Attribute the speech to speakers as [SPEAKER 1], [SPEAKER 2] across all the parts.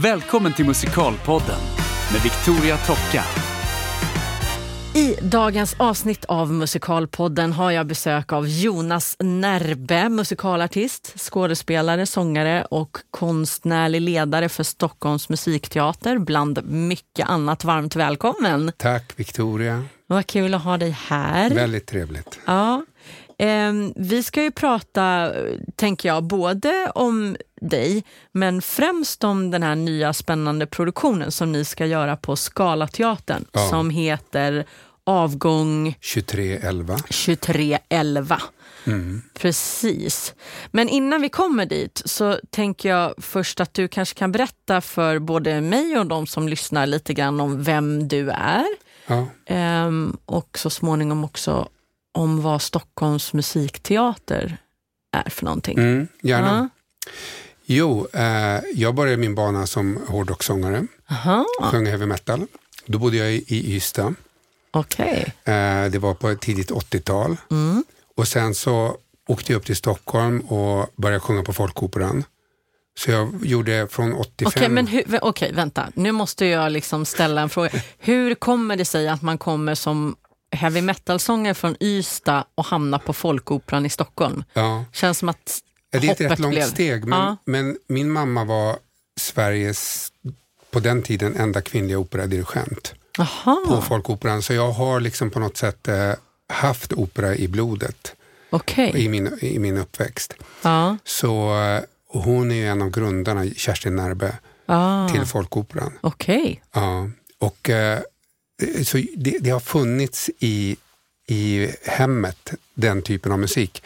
[SPEAKER 1] Välkommen till Musikalpodden med Victoria Tocka.
[SPEAKER 2] I dagens avsnitt av Musikalpodden har jag besök av Jonas Närbe, musikalartist, skådespelare, sångare och konstnärlig ledare för Stockholms musikteater, bland mycket annat. Varmt välkommen!
[SPEAKER 3] Tack Victoria.
[SPEAKER 2] Vad kul att ha dig här.
[SPEAKER 3] Väldigt trevligt.
[SPEAKER 2] Ja. Eh, vi ska ju prata, tänker jag, både om dig, men främst om den här nya spännande produktionen som ni ska göra på Scalateatern,
[SPEAKER 3] Ja.
[SPEAKER 2] som heter Avgång
[SPEAKER 3] 2311.
[SPEAKER 2] 2311.
[SPEAKER 3] Mm.
[SPEAKER 2] Precis. Men innan vi kommer dit så tänker jag först att du kanske kan berätta för både mig och de som lyssnar lite grann om vem du är.
[SPEAKER 3] Ja.
[SPEAKER 2] Ehm, och så småningom också om vad Stockholms musikteater är för någonting.
[SPEAKER 3] Mm, gärna.
[SPEAKER 2] Ja.
[SPEAKER 3] Jo, eh, jag började min bana som hårdrocksångare,
[SPEAKER 2] Aha,
[SPEAKER 3] sjöng heavy metal. Då bodde jag i, i Ystad.
[SPEAKER 2] okej.
[SPEAKER 3] Eh, det var på ett tidigt 80-tal.
[SPEAKER 2] Mm.
[SPEAKER 3] Och sen så åkte jag upp till Stockholm och började sjunga på Folkoperan. Så jag gjorde från 85...
[SPEAKER 2] Okej, men hur, vä- okej, vänta. Nu måste jag liksom ställa en fråga. Hur kommer det sig att man kommer som heavy metal-sångare från Ystad och hamnar på Folkoperan i Stockholm?
[SPEAKER 3] ja.
[SPEAKER 2] Känns som att
[SPEAKER 3] Ja, Det är ett rätt långt
[SPEAKER 2] blev...
[SPEAKER 3] steg, men,
[SPEAKER 2] Ja.
[SPEAKER 3] men min mamma var Sveriges, på den tiden, enda kvinnliga operadirigent
[SPEAKER 2] Jaha,
[SPEAKER 3] på Folkoperan. Så jag har liksom på något sätt eh, haft opera i blodet
[SPEAKER 2] okej.
[SPEAKER 3] i, min, i min uppväxt.
[SPEAKER 2] Ja,
[SPEAKER 3] Så eh, hon är ju en av grundarna, Kerstin Närbe,
[SPEAKER 2] ah,
[SPEAKER 3] till Folkoperan.
[SPEAKER 2] okej.
[SPEAKER 3] Ja. Och, eh, så det, det har funnits i, i hemmet, den typen av musik.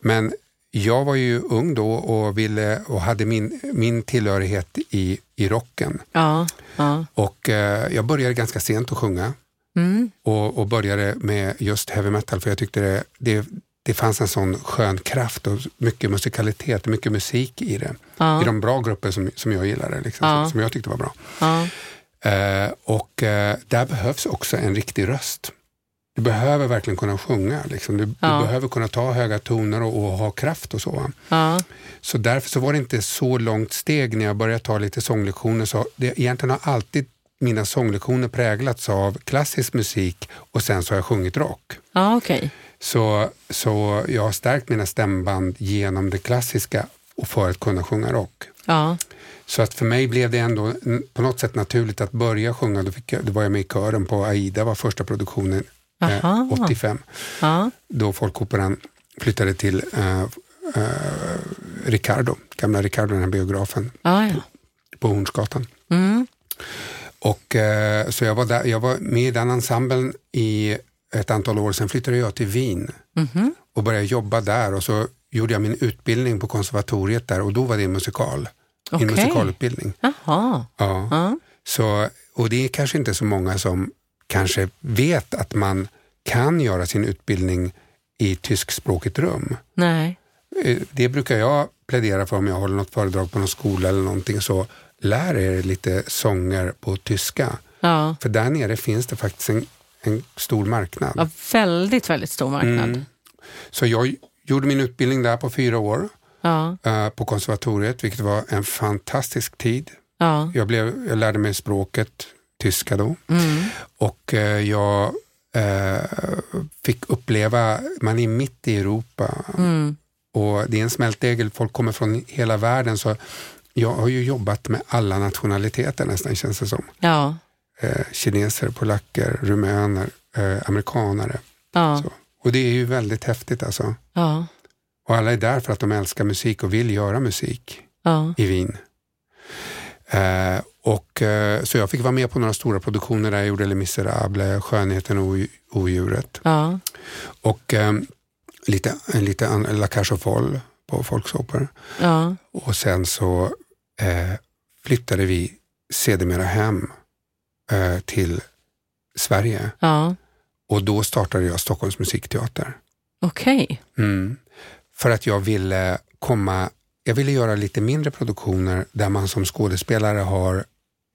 [SPEAKER 3] Men jag var ju ung då och, ville, och hade min, min tillhörighet i, i rocken.
[SPEAKER 2] Ja, ja.
[SPEAKER 3] Och eh, jag började ganska sent att sjunga
[SPEAKER 2] Mm.
[SPEAKER 3] och, och började med just heavy metal för jag tyckte det, det, det fanns en sån skön kraft och mycket musikalitet, mycket musik i det.
[SPEAKER 2] Ja.
[SPEAKER 3] I de bra grupper som, som jag gillade, liksom, som, som jag tyckte var bra. Eh, och eh, där behövs också en riktig röst. Du behöver verkligen kunna sjunga. Liksom. Du,
[SPEAKER 2] Ja.
[SPEAKER 3] du behöver kunna ta höga toner och, och ha kraft och så.
[SPEAKER 2] Ja.
[SPEAKER 3] Så därför så var det inte så långt steg när jag började ta lite sånglektioner. Så det, egentligen har alltid mina sånglektioner präglats av klassisk musik och sen så har jag sjungit rock.
[SPEAKER 2] ja okej.
[SPEAKER 3] Så, så jag har stärkt mina stämband genom det klassiska och för att kunna sjunga rock.
[SPEAKER 2] Ja.
[SPEAKER 3] Så att för mig blev det ändå på något sätt naturligt att börja sjunga. Då, fick jag, då var jag med i kören på Aida, var första produktionen
[SPEAKER 2] Aha.
[SPEAKER 3] 85.
[SPEAKER 2] Ja.
[SPEAKER 3] Då Folkoperan flyttade till eh, eh, Ricardo, gamla Ricardo, den här biografen
[SPEAKER 2] Ja, ja.
[SPEAKER 3] på Hornsgatan.
[SPEAKER 2] Mm.
[SPEAKER 3] Och, eh, så jag var, där, jag var med i den ensemblen i ett antal år. Sen flyttade jag till Wien
[SPEAKER 2] Mhm.
[SPEAKER 3] och började jobba där och så gjorde jag min utbildning på konservatoriet där och då var det en musikal.
[SPEAKER 2] Okej.
[SPEAKER 3] En musikalutbildning.
[SPEAKER 2] Jaha.
[SPEAKER 3] Ja.
[SPEAKER 2] Ja.
[SPEAKER 3] Så, och det är kanske inte så många som kanske vet att man kan göra sin utbildning i tyskspråkigt rum.
[SPEAKER 2] Nej.
[SPEAKER 3] Eh, Det brukar jag plädera för om jag håller något föredrag på någon skola eller någonting. Så lär er lite sånger på tyska.
[SPEAKER 2] Ja.
[SPEAKER 3] För där nere finns det faktiskt en, en stor marknad.
[SPEAKER 2] ja. Väldigt, väldigt stor marknad.
[SPEAKER 3] Mm. Så jag gjorde min utbildning där på fyra år
[SPEAKER 2] Ja.
[SPEAKER 3] eh, på konservatoriet, vilket var en fantastisk tid.
[SPEAKER 2] Ja.
[SPEAKER 3] Jag, blev, jag lärde mig språket, tyska då.
[SPEAKER 2] Mm.
[SPEAKER 3] Och eh, jag eh, fick uppleva, man är mitt i Europa
[SPEAKER 2] Mm.
[SPEAKER 3] och det är en smältdegel, folk kommer från hela världen. Så jag har ju jobbat med alla nationaliteter nästan känns det som.
[SPEAKER 2] Ja.
[SPEAKER 3] Eh, kineser, polacker, rumäner, amerikanare.
[SPEAKER 2] Ja.
[SPEAKER 3] Och det är ju väldigt häftigt alltså.
[SPEAKER 2] Ja.
[SPEAKER 3] Och alla är där för att de älskar musik och vill göra musik i Wien. Och, eh, så jag fick vara med på några stora produktioner där jag gjorde Les Misérables, Skönheten och odjuret.
[SPEAKER 2] Ja.
[SPEAKER 3] Och eh, lite, lite La Cage aux Folles på Folksoper.
[SPEAKER 2] Ja.
[SPEAKER 3] Och sen så eh, flyttade vi sedermera hem eh, till Sverige.
[SPEAKER 2] Ja.
[SPEAKER 3] Och då startade jag Stockholms musikteater.
[SPEAKER 2] Okej.
[SPEAKER 3] Mm. För att jag ville komma, jag ville göra lite mindre produktioner där man som skådespelare har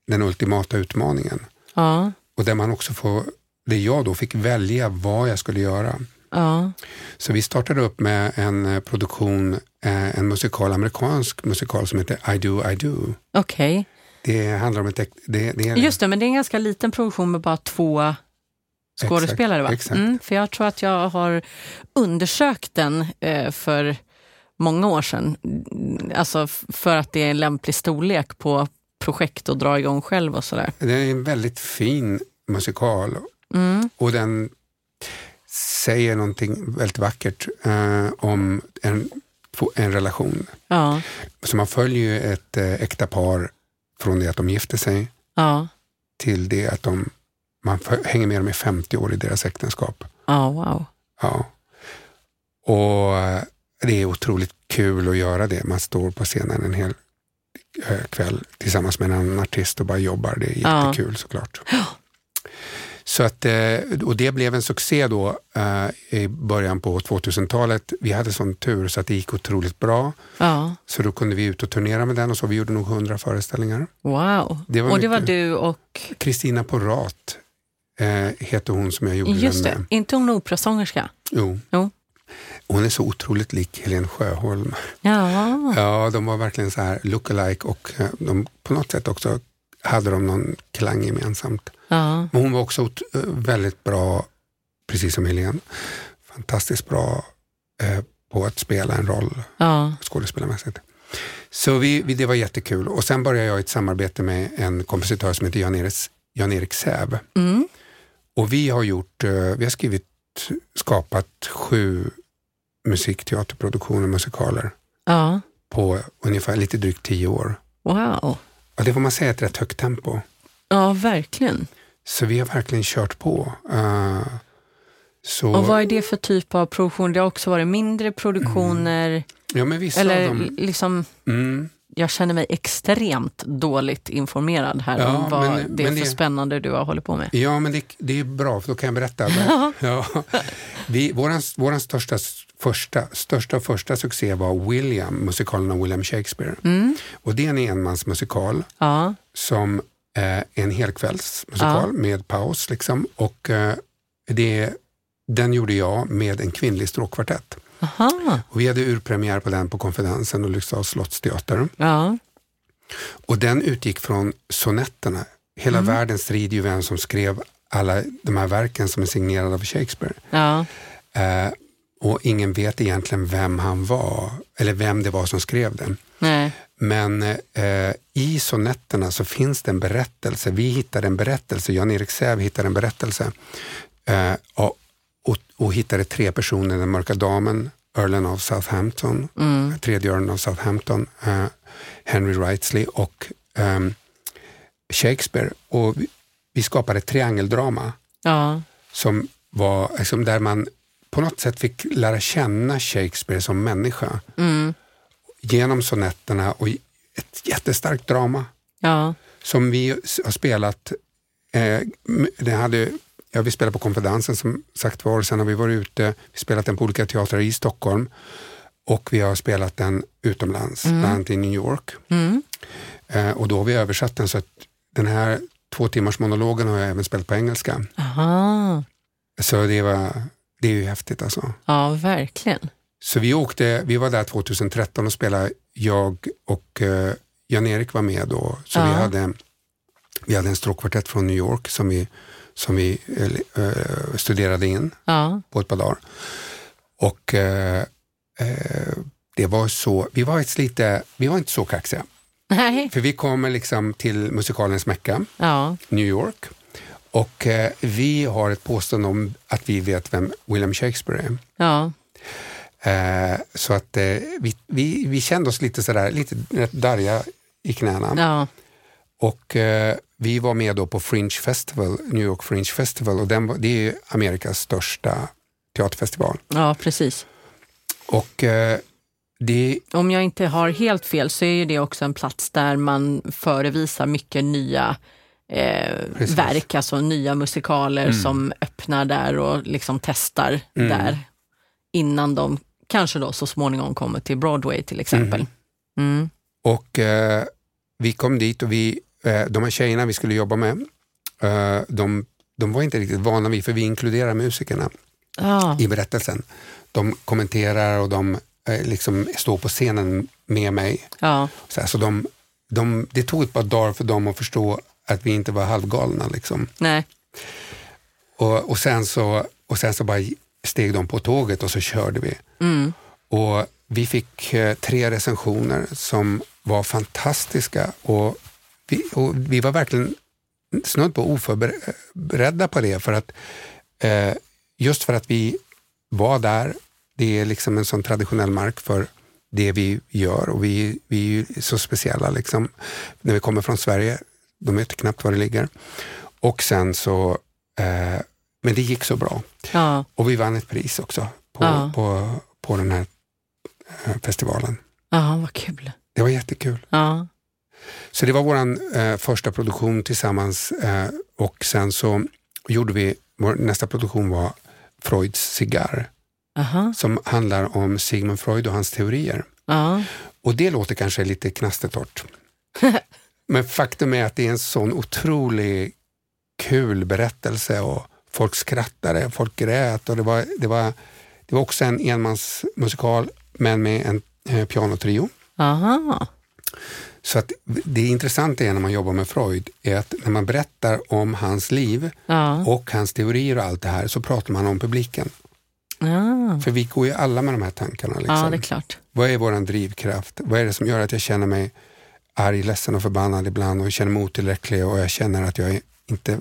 [SPEAKER 3] den ultimata utmaningen.
[SPEAKER 2] Ja.
[SPEAKER 3] Och där man också får, där jag då fick välja vad jag skulle göra.
[SPEAKER 2] Ja.
[SPEAKER 3] Så vi startade upp med en eh, produktion, eh, en musikal, amerikansk musikal som heter I do, I do.
[SPEAKER 2] Okej.
[SPEAKER 3] det handlar om ett... Det, det är,
[SPEAKER 2] Just det, men det är en ganska liten produktion med bara två skådespelare. va?
[SPEAKER 3] exakt.
[SPEAKER 2] Mm, för jag tror att jag har undersökt den eh, för många år sedan. Alltså för att det är en lämplig storlek på projekt att dra igång själv och sådär.
[SPEAKER 3] Det är en väldigt fin musikal
[SPEAKER 2] Mm,
[SPEAKER 3] och den säger någonting väldigt vackert eh, om en, en relation.
[SPEAKER 2] ja,
[SPEAKER 3] Så man följer ju ett eh, äkta par från det att de gifter sig
[SPEAKER 2] ja,
[SPEAKER 3] till det att de, man f- hänger med dem i 50 år i deras äktenskap.
[SPEAKER 2] ja, wow.
[SPEAKER 3] Ja. Och eh, det är otroligt kul att göra det. Man står på scenen en hel kväll tillsammans med en annan artist och bara jobbar. Det är
[SPEAKER 2] Ja.
[SPEAKER 3] jättekul såklart. Så att, eh, och det blev en succé då eh, i början på 2000-talet. Vi hade sån tur så att det gick otroligt bra.
[SPEAKER 2] Ja,
[SPEAKER 3] Så då kunde vi ut och turnera med den och så vi gjorde nog 100 föreställningar.
[SPEAKER 2] wow.
[SPEAKER 3] Det
[SPEAKER 2] och det var du och,
[SPEAKER 3] Kristina Porat eh, heter hon som jag gjorde
[SPEAKER 2] just
[SPEAKER 3] den
[SPEAKER 2] det,
[SPEAKER 3] med.
[SPEAKER 2] inte hon operasångerska?
[SPEAKER 3] Jo.
[SPEAKER 2] Jo.
[SPEAKER 3] Hon är så otroligt lik Helen Sjöholm.
[SPEAKER 2] Ja,
[SPEAKER 3] Ja, de var verkligen så här look-alike och eh, de, på något sätt också hade de någon klang gemensamt.
[SPEAKER 2] ja,
[SPEAKER 3] Men hon var också eh, väldigt bra, precis som Helene, fantastiskt bra eh, på att spela en roll
[SPEAKER 2] ja,
[SPEAKER 3] skådespelarmässigt. Så vi, vi, det var jättekul och sen började jag ett samarbete med en kompositör som heter Jan-Erik Jan Säv.
[SPEAKER 2] mm,
[SPEAKER 3] Och vi har gjort, eh, vi har skrivit, skapat sju musikteaterproduktioner, musikaler
[SPEAKER 2] ja,
[SPEAKER 3] på ungefär lite drygt tio år.
[SPEAKER 2] wow.
[SPEAKER 3] Ja, det får man säga är ett rätt högt tempo.
[SPEAKER 2] Ja, verkligen.
[SPEAKER 3] Så vi har verkligen kört på. Eh, så,
[SPEAKER 2] Och vad är det för typ av produktion? Det har också varit mindre produktioner,
[SPEAKER 3] ja, men vissa
[SPEAKER 2] eller
[SPEAKER 3] av dem,
[SPEAKER 2] liksom,
[SPEAKER 3] mm,
[SPEAKER 2] jag känner mig extremt dåligt informerad här
[SPEAKER 3] Ja,
[SPEAKER 2] om vad
[SPEAKER 3] men-
[SPEAKER 2] det är
[SPEAKER 3] men
[SPEAKER 2] för
[SPEAKER 3] det-
[SPEAKER 2] spännande du har hållit på med.
[SPEAKER 3] Ja, men det, det är bra, för då kan jag berätta. ja. Vi, våran, våran största, första, största och första succé var William, musikalen av William Shakespeare.
[SPEAKER 2] Mm.
[SPEAKER 3] Och det är en enmansmusikal är som eh, en helkvällsmusikal med paus. Liksom. Och eh, det, den gjorde jag med en kvinnlig stråkkvartett. Och vi hade urpremiär på den på Konfidensen och Lycksdals slottsteater.
[SPEAKER 2] Ja.
[SPEAKER 3] Och den utgick från sonetterna. Hela världen strider ju vem som skrev alla de här verken som är signerade av Shakespeare.
[SPEAKER 2] Ja.
[SPEAKER 3] Eh, och ingen vet egentligen vem han var, eller vem det var som skrev den.
[SPEAKER 2] Nej.
[SPEAKER 3] Men eh, i sonetterna så finns det en berättelse. Vi hittade en berättelse, Jan-Erik Säv hittade en berättelse eh, och, och, och hittade tre personer, den mörka damen, Earlen av Southampton,
[SPEAKER 2] Mm.
[SPEAKER 3] tredje Earlen av Southampton, eh, Henry Wrightsley och ehm, Shakespeare. Och vi, vi skapade ett triangeldrama
[SPEAKER 2] Ja.
[SPEAKER 3] som var liksom där man på något sätt fick lära känna Shakespeare som människa
[SPEAKER 2] Mm.
[SPEAKER 3] genom sonetterna och ett jättestarkt drama
[SPEAKER 2] Ja.
[SPEAKER 3] som vi har spelat. Eh, det hade, ja, vi spelade på Konfidensen som sagt var, sen har vi varit ute, vi spelat den på olika teatrar i Stockholm och vi har spelat den utomlands, bland annat i New York.
[SPEAKER 2] Mm.
[SPEAKER 3] Eh, och då har vi översatt den så att den här två timmars monologen har jag även spelat på engelska.
[SPEAKER 2] Aha.
[SPEAKER 3] Så det, var, det är ju häftigt alltså.
[SPEAKER 2] Ja, verkligen.
[SPEAKER 3] Så vi åkte, vi var där 2013 och spelade, jag och eh, Jan-Erik var med då. Så
[SPEAKER 2] Ja.
[SPEAKER 3] vi, hade, vi hade en stråkkvartett från New York som vi, som vi eh, eh, studerade in
[SPEAKER 2] Ja.
[SPEAKER 3] på ett par dagar. Och eh, eh, det var så, vi var, ett lite, vi var inte så kaxiga.
[SPEAKER 2] Nej.
[SPEAKER 3] För vi kommer liksom till musikalens mecka,
[SPEAKER 2] Ja.
[SPEAKER 3] New York. Och eh, vi har ett påstående om att vi vet vem William Shakespeare är.
[SPEAKER 2] Ja.
[SPEAKER 3] Eh, så att eh, vi, vi, vi kände oss lite sådär, lite darriga i knäna.
[SPEAKER 2] Ja.
[SPEAKER 3] Och eh, vi var med då på Fringe Festival, New York Fringe Festival och den det är ju Amerikas största teaterfestival.
[SPEAKER 2] Ja, precis.
[SPEAKER 3] Och eh, det,
[SPEAKER 2] Om jag inte har helt fel så är ju det också en plats där man förevisar mycket nya eh, verk, alltså nya musikaler som öppnar där och liksom testar
[SPEAKER 3] Mm.
[SPEAKER 2] där innan de kanske då så småningom kommer till Broadway till exempel. Mm.
[SPEAKER 3] och eh, vi kom dit och vi, eh, de här tjejerna vi skulle jobba med, eh, de, de var inte riktigt vana vid, för vi inkluderar musikerna
[SPEAKER 2] Ja.
[SPEAKER 3] i berättelsen. De kommenterar och de eh, liksom står på scenen med mig.
[SPEAKER 2] Ja.
[SPEAKER 3] Så, här, så de, de, det tog ett par dagar för dem att förstå att vi inte var halvgalna. Liksom.
[SPEAKER 2] Nej.
[SPEAKER 3] Och, och, sen så, och sen så bara steg de på tåget och så körde vi.
[SPEAKER 2] Mm.
[SPEAKER 3] Och vi fick eh, tre recensioner som var fantastiska och vi, och vi var verkligen snudd på oförberedda på det för att eh, just för att vi var där, det är liksom en sån traditionell mark för det vi gör och vi, vi är så speciella liksom. När vi kommer från Sverige, de vet knappt var det ligger. Och sen så, eh, men det gick så bra.
[SPEAKER 2] Ja.
[SPEAKER 3] Och vi vann ett pris också på,
[SPEAKER 2] Ja.
[SPEAKER 3] på, på den här eh, festivalen.
[SPEAKER 2] Ja, vad kul.
[SPEAKER 3] Det var jättekul.
[SPEAKER 2] Ja.
[SPEAKER 3] Så det var vår eh, första produktion tillsammans eh, och sen så gjorde vi, vår nästa produktion var Freuds cigarr
[SPEAKER 2] Aha.
[SPEAKER 3] som handlar om Sigmund Freud och hans teorier.
[SPEAKER 2] Ja.
[SPEAKER 3] Och det låter kanske lite knastertorrt. Men faktum är att det är en sån otrolig kul berättelse och folk skrattade, folk grät och det var, det var, det var också en enmansmusikal men med en eh, pianotrio.
[SPEAKER 2] Aha.
[SPEAKER 3] Så att det intressanta är när man jobbar med Freud är att när man berättar om hans liv
[SPEAKER 2] Ja.
[SPEAKER 3] och hans teorier och allt det här så pratar man om publiken.
[SPEAKER 2] Ja.
[SPEAKER 3] För vi går ju alla med de här tankarna. Liksom.
[SPEAKER 2] ja, det är klart.
[SPEAKER 3] Vad är vår drivkraft? Vad är det som gör att jag känner mig arg, ledsen och förbannad ibland och känner mig otillräcklig och jag känner att jag är inte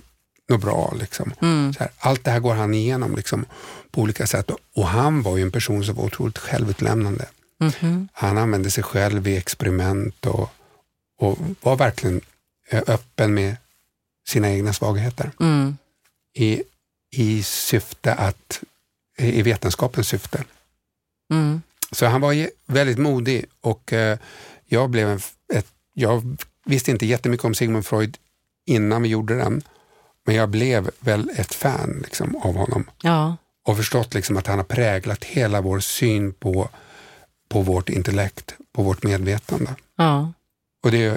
[SPEAKER 3] något bra. Liksom.
[SPEAKER 2] Mm.
[SPEAKER 3] Här, allt det här går han igenom liksom, på olika sätt och, han var ju en person som var otroligt självutlämnande.
[SPEAKER 2] Mhm.
[SPEAKER 3] Han använde sig själv i experiment och, och var verkligen eh, öppen med sina egna svagheter
[SPEAKER 2] Mm.
[SPEAKER 3] i, i syfte att, i vetenskapens syfte.
[SPEAKER 2] Mm.
[SPEAKER 3] Så han var väldigt modig och eh, jag blev en, ett, jag visste inte jättemycket om Sigmund Freud innan vi gjorde den, men jag blev väl ett fan liksom, av honom
[SPEAKER 2] Ja.
[SPEAKER 3] och förstått liksom, att han har präglat hela vår syn på, på vårt intellekt, på vårt medvetande.
[SPEAKER 2] Ja.
[SPEAKER 3] Och, det,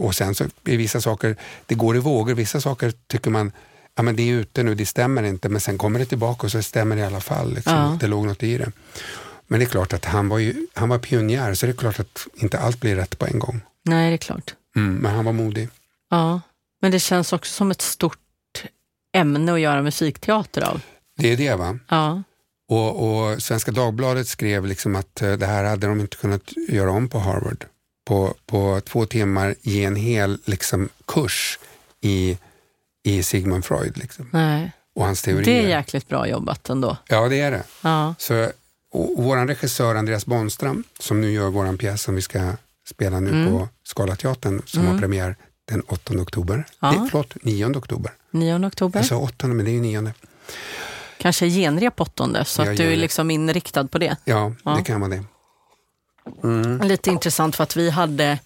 [SPEAKER 3] och sen så är vissa saker, det går i vågor, vissa saker tycker man ja, men det är ute nu, det stämmer inte, men sen kommer det tillbaka och så stämmer det i alla fall. Liksom.
[SPEAKER 2] Ja.
[SPEAKER 3] Det låg något i det. Men det är klart att han var, ju, han var pionjär, så det är klart att inte allt blir rätt på en gång.
[SPEAKER 2] Nej, det är klart.
[SPEAKER 3] Mm, men han var modig.
[SPEAKER 2] Ja. Men det känns också som ett stort ämne att göra musikteater av.
[SPEAKER 3] Det är det va?
[SPEAKER 2] Ja.
[SPEAKER 3] Och, och Svenska Dagbladet skrev liksom att eh, det här hade de inte kunnat göra om på Harvard. På, på två timmar ge en hel liksom, kurs i, i Sigmund Freud liksom,
[SPEAKER 2] Nej.
[SPEAKER 3] och hans teorier.
[SPEAKER 2] Det är jäkligt bra jobbat ändå.
[SPEAKER 3] Ja, det är det.
[SPEAKER 2] Ja.
[SPEAKER 3] Så, och, och vår regissör Andreas Bonström som nu gör vår pjäs som vi ska spela nu
[SPEAKER 2] Mm.
[SPEAKER 3] på Scalateatern som har premiär den 8 oktober.
[SPEAKER 2] Ja.
[SPEAKER 3] Nej, förlåt, 9 oktober.
[SPEAKER 2] 9 oktober.
[SPEAKER 3] Jag sa 8 men det är ju 9.
[SPEAKER 2] Kanske genrep åttonde, så
[SPEAKER 3] Jag
[SPEAKER 2] att du är liksom inriktad på det.
[SPEAKER 3] Ja,
[SPEAKER 2] Ja.
[SPEAKER 3] det kan vara det.
[SPEAKER 2] Lite intressant för att vi hade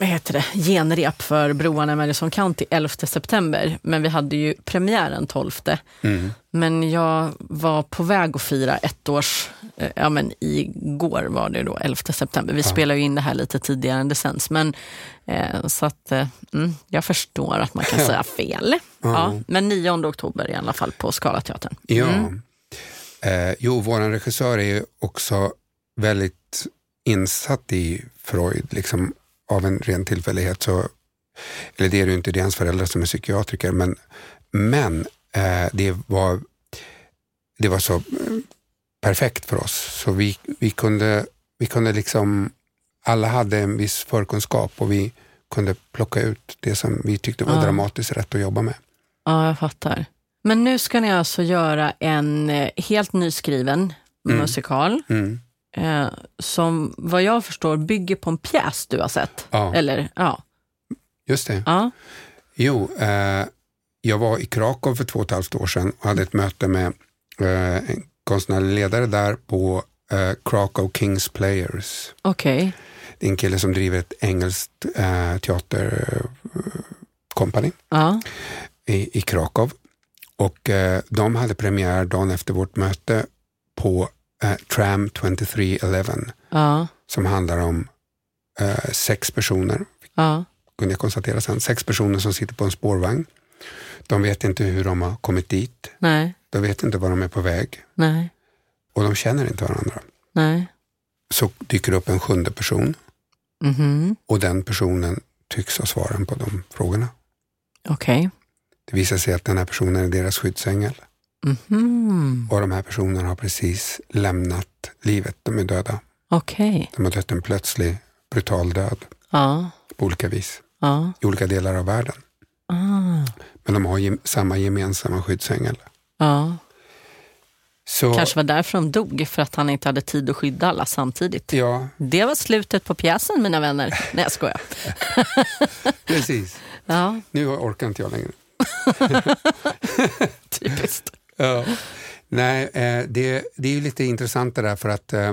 [SPEAKER 2] vad heter det, genrep för Broarna i Madison County 11 september, men vi hade ju premiären 12.
[SPEAKER 3] Mm.
[SPEAKER 2] Men jag var på väg att fira ett års, eh, ja men igår var det då 11 september. Vi spelar ju in det här lite tidigare än det sänds, men eh, så att eh, mm, jag förstår att man kan säga fel. Ja, men 9 oktober i alla fall på Scalateatern.
[SPEAKER 3] Ja.
[SPEAKER 2] Mm.
[SPEAKER 3] Eh, jo, vår regissör är ju också väldigt insatt i Freud, liksom av en ren tillfällighet. Så, eller det är det ju inte, det är hans föräldrar som är psykiatriker, men, men det, var, det var så eh, perfekt för oss. Så vi, vi kunde, vi kunde liksom, alla hade en viss förkunskap och vi kunde plocka ut det som vi tyckte var
[SPEAKER 2] Ja.
[SPEAKER 3] dramatiskt rätt att jobba med.
[SPEAKER 2] Ja, jag fattar. Men nu ska ni alltså göra en eh, helt nyskriven musikal
[SPEAKER 3] Mm.
[SPEAKER 2] eh, som vad jag förstår bygger på en pjäs du har sett.
[SPEAKER 3] Ja.
[SPEAKER 2] Eller ja.
[SPEAKER 3] Just det.
[SPEAKER 2] ja.
[SPEAKER 3] Jo, eh, jag var i Krakow för två och ett halvt år sedan och hade ett möte med eh, en konstnärlig ledare där på eh, Krakow Kings Players.
[SPEAKER 2] Okej.
[SPEAKER 3] Det är en kille som driver ett engelskt eh, teaterkompani
[SPEAKER 2] Ja.
[SPEAKER 3] i, i Krakow. Och eh, de hade premiär dagen efter vårt möte på eh, Tram 2311
[SPEAKER 2] Ja.
[SPEAKER 3] som handlar om eh, sex personer
[SPEAKER 2] Ja.
[SPEAKER 3] kunde jag konstatera sen. Sex personer som sitter på en spårvagn. De vet inte hur de har kommit dit.
[SPEAKER 2] Nej.
[SPEAKER 3] De vet inte var de är på väg
[SPEAKER 2] Nej.
[SPEAKER 3] och de känner inte varandra.
[SPEAKER 2] Nej.
[SPEAKER 3] Så dyker det upp en sjunde person
[SPEAKER 2] Mhm.
[SPEAKER 3] och den personen tycks ha svaren på de frågorna.
[SPEAKER 2] Okej.
[SPEAKER 3] Det visar sig att den här personen är deras skyddsängel
[SPEAKER 2] Mhm.
[SPEAKER 3] och de här personerna har precis lämnat livet. De är döda.
[SPEAKER 2] Okej.
[SPEAKER 3] De har dött en plötslig, brutal död
[SPEAKER 2] Ja.
[SPEAKER 3] på olika vis
[SPEAKER 2] Ja.
[SPEAKER 3] i olika delar av världen.
[SPEAKER 2] Ah.
[SPEAKER 3] Men de har gem- samma gemensamma skyddsängel.
[SPEAKER 2] Ja.
[SPEAKER 3] Så,
[SPEAKER 2] Kanske var därför de dog, för att han inte hade tid att skydda alla samtidigt.
[SPEAKER 3] Ja,
[SPEAKER 2] Det var slutet på pjäsen mina vänner. Nej jag skojar.
[SPEAKER 3] precis.
[SPEAKER 2] Ja,
[SPEAKER 3] Nu orkar inte jag längre.
[SPEAKER 2] typiskt.
[SPEAKER 3] Ja. Nej, eh, det, det är ju lite intressant det där för att, eh,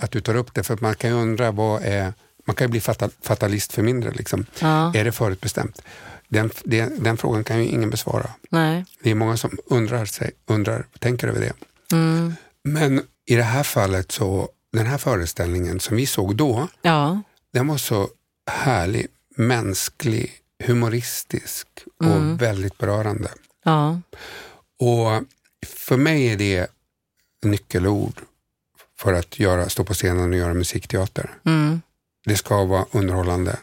[SPEAKER 3] att du tar upp det, för att man kan ju undra vad är, man kan ju bli fatal, fatalist för mindre. Liksom.
[SPEAKER 2] Ja,
[SPEAKER 3] Är det förutbestämt? Den, den, den frågan kan ju ingen besvara.
[SPEAKER 2] nej.
[SPEAKER 3] Det är många som undrar, sig, undrar tänker över det.
[SPEAKER 2] Mm.
[SPEAKER 3] Men i det här fallet så, den här föreställningen som vi såg då,
[SPEAKER 2] Ja,
[SPEAKER 3] den var så härlig, mänsklig, humoristisk och
[SPEAKER 2] Mm.
[SPEAKER 3] väldigt berörande.
[SPEAKER 2] ja,
[SPEAKER 3] Och för mig är det nyckelord för att göra, stå på scenen och göra musikteater.
[SPEAKER 2] mm.
[SPEAKER 3] Det ska vara underhållande,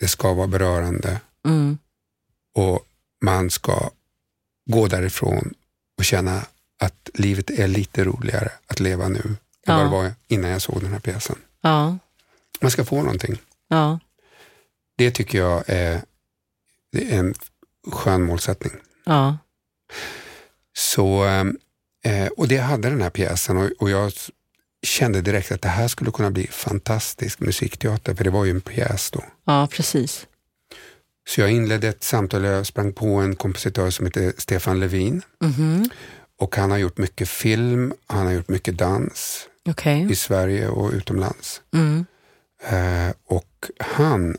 [SPEAKER 3] det ska vara berörande
[SPEAKER 2] Mm.
[SPEAKER 3] och man ska gå därifrån och känna att livet är lite roligare att leva nu än
[SPEAKER 2] Ja.
[SPEAKER 3] vad det var innan jag såg den här pjäsen.
[SPEAKER 2] ja,
[SPEAKER 3] Man ska få någonting.
[SPEAKER 2] ja,
[SPEAKER 3] Det tycker jag är, är en skön målsättning.
[SPEAKER 2] ja,
[SPEAKER 3] Så, eh, och det hade den här pjäsen och, jag kände direkt att det här skulle kunna bli fantastisk musikteater, för det var ju en pjäs då.
[SPEAKER 2] ja, precis.
[SPEAKER 3] Så jag inledde ett samtal, jag sprang på en kompositör som heter Stefan Levin
[SPEAKER 2] Mhm.
[SPEAKER 3] och han har gjort mycket film, han har gjort mycket dans
[SPEAKER 2] Okej.
[SPEAKER 3] i Sverige och utomlands.
[SPEAKER 2] Mm.
[SPEAKER 3] Eh, och han,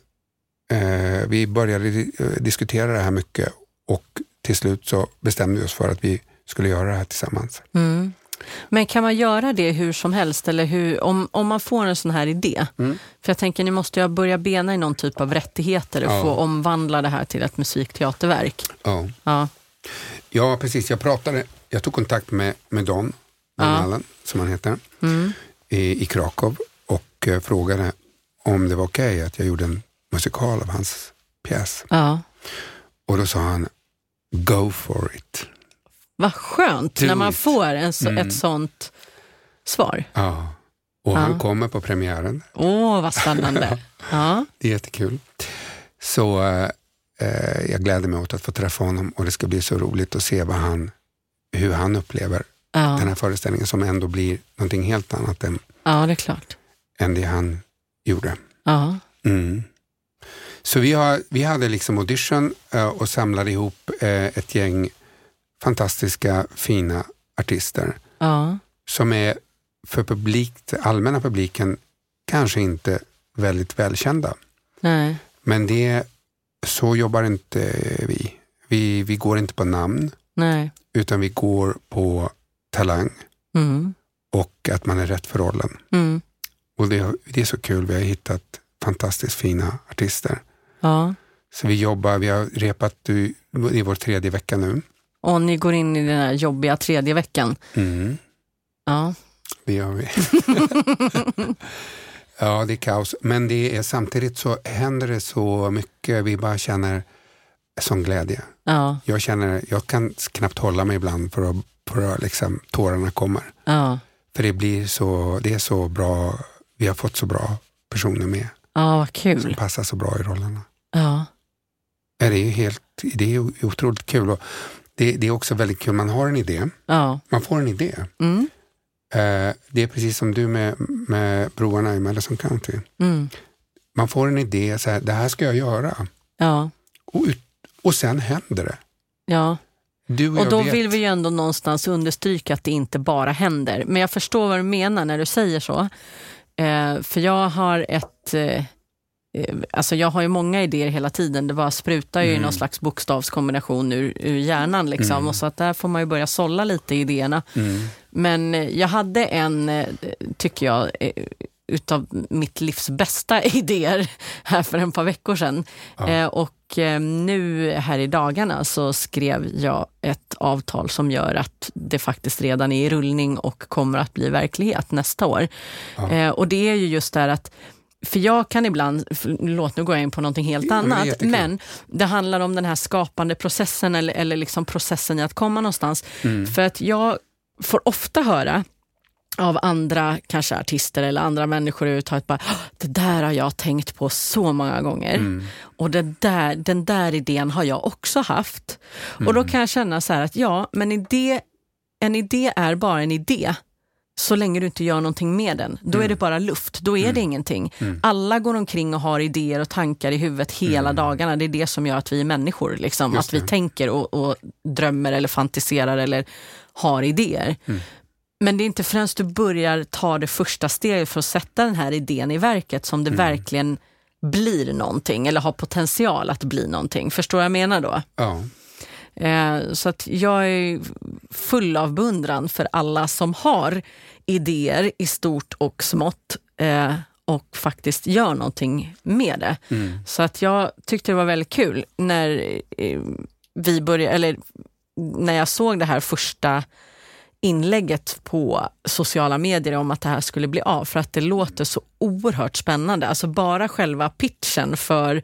[SPEAKER 3] eh, vi började eh, diskutera det här mycket och till slut så bestämde vi oss för att vi skulle göra det här tillsammans.
[SPEAKER 2] Mm. Men kan man göra det hur som helst eller hur, om, om man får en sån här idé?
[SPEAKER 3] Mm.
[SPEAKER 2] För jag tänker, ni måste ju börja bena i någon typ av rättigheter och
[SPEAKER 3] Ja.
[SPEAKER 2] få omvandla det här till ett musikteaterverk.
[SPEAKER 3] Ja.
[SPEAKER 2] Ja,
[SPEAKER 3] Ja, precis. Jag pratade, jag tog kontakt med, med Don, Don
[SPEAKER 2] Ja.
[SPEAKER 3] Allen, som han heter,
[SPEAKER 2] mm.
[SPEAKER 3] i, i Krakow och eh, frågade om det var okej att jag gjorde en musikal av hans pjäs.
[SPEAKER 2] ja.
[SPEAKER 3] Och då sa han, go for it.
[SPEAKER 2] Vad skönt
[SPEAKER 3] Do
[SPEAKER 2] när man får en, så,
[SPEAKER 3] Mm.
[SPEAKER 2] ett sånt svar.
[SPEAKER 3] Ja. Och
[SPEAKER 2] Ja.
[SPEAKER 3] han kommer på premiären.
[SPEAKER 2] Åh, vad spännande. Ja,
[SPEAKER 3] Det är jättekul. Så eh, eh, jag gläder mig åt att få träffa honom och det ska bli så roligt att se vad han, hur han upplever den
[SPEAKER 2] ja,
[SPEAKER 3] här föreställningen som ändå blir någonting helt annat än,
[SPEAKER 2] ja, det är klart.
[SPEAKER 3] än det han gjorde.
[SPEAKER 2] Ja,
[SPEAKER 3] Mm. Så vi, har, vi hade liksom audition eh, och samlade ihop eh, ett gäng fantastiska, fina artister
[SPEAKER 2] ja,
[SPEAKER 3] som är för publik, allmänna publiken kanske inte väldigt välkända.
[SPEAKER 2] nej,
[SPEAKER 3] Men det, så jobbar inte vi. vi. Vi går inte på namn,
[SPEAKER 2] nej.
[SPEAKER 3] utan vi går på talang
[SPEAKER 2] Mm.
[SPEAKER 3] och att man är rätt för rollen.
[SPEAKER 2] Mm.
[SPEAKER 3] Och det, det är så kul, vi har hittat fantastiskt fina artister.
[SPEAKER 2] Ja.
[SPEAKER 3] Så vi jobbar, vi har repat i, i vår tredje vecka nu.
[SPEAKER 2] Och ni går in i den här jobbiga tredje veckan.
[SPEAKER 3] Mm,
[SPEAKER 2] Ja,
[SPEAKER 3] det gör vi. ja, det är kaos. Men det är samtidigt så händer det så mycket, vi bara känner sån glädje.
[SPEAKER 2] ja,
[SPEAKER 3] Jag känner, jag kan knappt hålla mig ibland för att, för att liksom, tårarna kommer.
[SPEAKER 2] ja,
[SPEAKER 3] För det blir så, det är så bra, vi har fått så bra personer med
[SPEAKER 2] ja, vad
[SPEAKER 3] som
[SPEAKER 2] kul.
[SPEAKER 3] passar så bra i rollerna.
[SPEAKER 2] Ja,
[SPEAKER 3] Det är ju helt, det är otroligt kul. Och det, det är också väldigt kul, man har en idé,
[SPEAKER 2] ja,
[SPEAKER 3] man får en idé.
[SPEAKER 2] mm.
[SPEAKER 3] Eh, det är precis som du med, med broarna i Madison County.
[SPEAKER 2] Mm.
[SPEAKER 3] Man får en idé, så här, det här ska jag göra.
[SPEAKER 2] ja,
[SPEAKER 3] Och, ut, och sen händer det.
[SPEAKER 2] ja.
[SPEAKER 3] Och,
[SPEAKER 2] Och då
[SPEAKER 3] vet,
[SPEAKER 2] vill vi ju ändå någonstans understryka att det inte bara händer. Men jag förstår vad du menar när du säger så. Eh, för jag har ett... Eh, alltså jag har ju många idéer hela tiden. Det bara sprutar ju i
[SPEAKER 3] Mm.
[SPEAKER 2] någon slags bokstavskombination ur, ur hjärnan. Liksom.
[SPEAKER 3] Mm.
[SPEAKER 2] Och så att där får man ju börja sålla lite i idéerna.
[SPEAKER 3] Mm,
[SPEAKER 2] Men eh, jag hade en, eh, tycker jag, eh, utav mitt livs bästa idéer här för ett par veckor sedan.
[SPEAKER 3] Ja.
[SPEAKER 2] Eh, Och eh, nu här i dagarna så skrev jag ett avtal som gör att det faktiskt redan är i rullning och kommer att bli verklighet nästa år.
[SPEAKER 3] Ja.
[SPEAKER 2] Eh, Och det är ju just det här att för jag kan ibland, förlåt nu går jag in på någonting helt
[SPEAKER 3] det är
[SPEAKER 2] annat,
[SPEAKER 3] jättekul.
[SPEAKER 2] men det handlar om den här skapande processen eller, eller liksom processen i att komma någonstans.
[SPEAKER 3] Mm.
[SPEAKER 2] För att jag får ofta höra av andra, kanske artister eller andra människor överhuvudtaget, bara "Ah, det där har jag tänkt på så många gånger.
[SPEAKER 3] Mm.
[SPEAKER 2] Och det där, den där idén har jag också haft. Och
[SPEAKER 3] Mm.
[SPEAKER 2] då kan jag känna så här att ja, men idé, en idé är bara en idé. Så länge du inte gör någonting med den. Då
[SPEAKER 3] Mm.
[SPEAKER 2] är det bara luft, då är det ingenting. Alla går omkring och har idéer och tankar i huvudet hela dagarna. Det är det som gör att vi är människor. Liksom.
[SPEAKER 3] Mm.
[SPEAKER 2] Att vi tänker och, och drömmer eller fantiserar eller har idéer.
[SPEAKER 3] Mm.
[SPEAKER 2] Men det är inte förrän du börjar ta det första steget för att sätta den här idén i verket som det
[SPEAKER 3] Mm.
[SPEAKER 2] verkligen blir någonting eller har potential att bli någonting. Förstår vad jag menar då?
[SPEAKER 3] Ja.
[SPEAKER 2] Eh, så att jag är full av beundran för alla som har idéer i stort och smått eh, och faktiskt gör någonting med det.
[SPEAKER 3] Mm.
[SPEAKER 2] Så att jag tyckte det var väldigt kul när eh, vi började, eller när jag såg det här första inlägget på sociala medier om att det här skulle bli av, för att det låter så oerhört spännande. Alltså bara själva pitchen för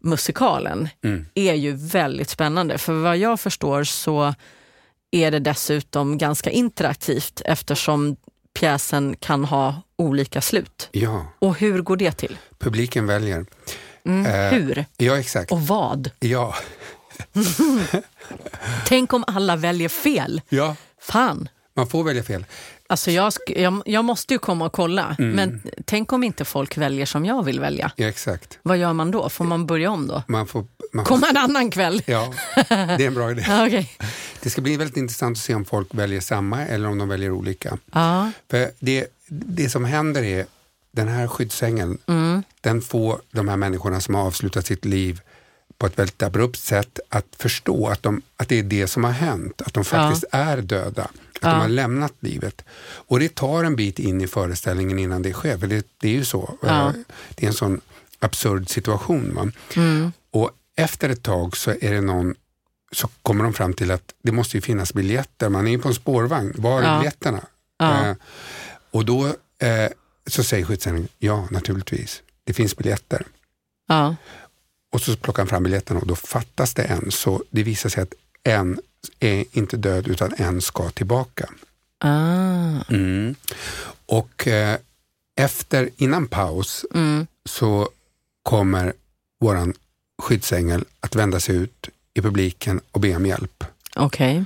[SPEAKER 2] musikalen
[SPEAKER 3] Mm.
[SPEAKER 2] är ju väldigt spännande. För vad jag förstår så är det dessutom ganska interaktivt eftersom pjäsen kan ha olika slut.
[SPEAKER 3] ja,
[SPEAKER 2] Och hur går det till?
[SPEAKER 3] publiken väljer.
[SPEAKER 2] Mm,
[SPEAKER 3] Eh,
[SPEAKER 2] hur
[SPEAKER 3] Ja, exakt.
[SPEAKER 2] och vad?
[SPEAKER 3] Ja,
[SPEAKER 2] Tänk om alla väljer fel.
[SPEAKER 3] ja,
[SPEAKER 2] Fan.
[SPEAKER 3] man får välja fel.
[SPEAKER 2] Alltså jag, jag, jag måste ju komma och kolla,
[SPEAKER 3] Mm.
[SPEAKER 2] men tänk om inte folk väljer som jag vill välja.
[SPEAKER 3] Ja, exakt.
[SPEAKER 2] Vad gör man då? Får man börja om då?
[SPEAKER 3] Man får, man får,
[SPEAKER 2] Komma en annan kväll?
[SPEAKER 3] ja, det är en bra idé.
[SPEAKER 2] Okej.
[SPEAKER 3] Det ska bli väldigt intressant att se om folk väljer samma eller om de väljer olika.
[SPEAKER 2] Ja.
[SPEAKER 3] För det, det som händer är, den här skyddsängeln,
[SPEAKER 2] Mm.
[SPEAKER 3] den får de här människorna som har avslutat sitt liv på ett väldigt abrupt sätt att förstå att, de, att det är det som har hänt, att de faktiskt är döda, att
[SPEAKER 2] Ja.
[SPEAKER 3] de har lämnat livet. Och det tar en bit in i föreställningen innan det sker, för det, det är ju så.
[SPEAKER 2] Ja.
[SPEAKER 3] Eh, Det är en sån absurd situation.
[SPEAKER 2] Mm.
[SPEAKER 3] Och efter ett tag så är det någon så kommer de fram till att det måste ju finnas biljetter. Man är ju på en spårvagn. Var är
[SPEAKER 2] Ja.
[SPEAKER 3] biljetterna?
[SPEAKER 2] Ja.
[SPEAKER 3] Eh, och då eh, så säger skyddsängeln, ja naturligtvis, det finns biljetter. Och så plockar han fram biljetterna och då fattas det en. Så det visar sig att en är inte död utan en ska tillbaka.
[SPEAKER 2] Ah.
[SPEAKER 3] Och eh, efter, innan paus
[SPEAKER 2] Mm.
[SPEAKER 3] så kommer våran skyddsängel att vända sig ut i publiken och be om hjälp.
[SPEAKER 2] Okej.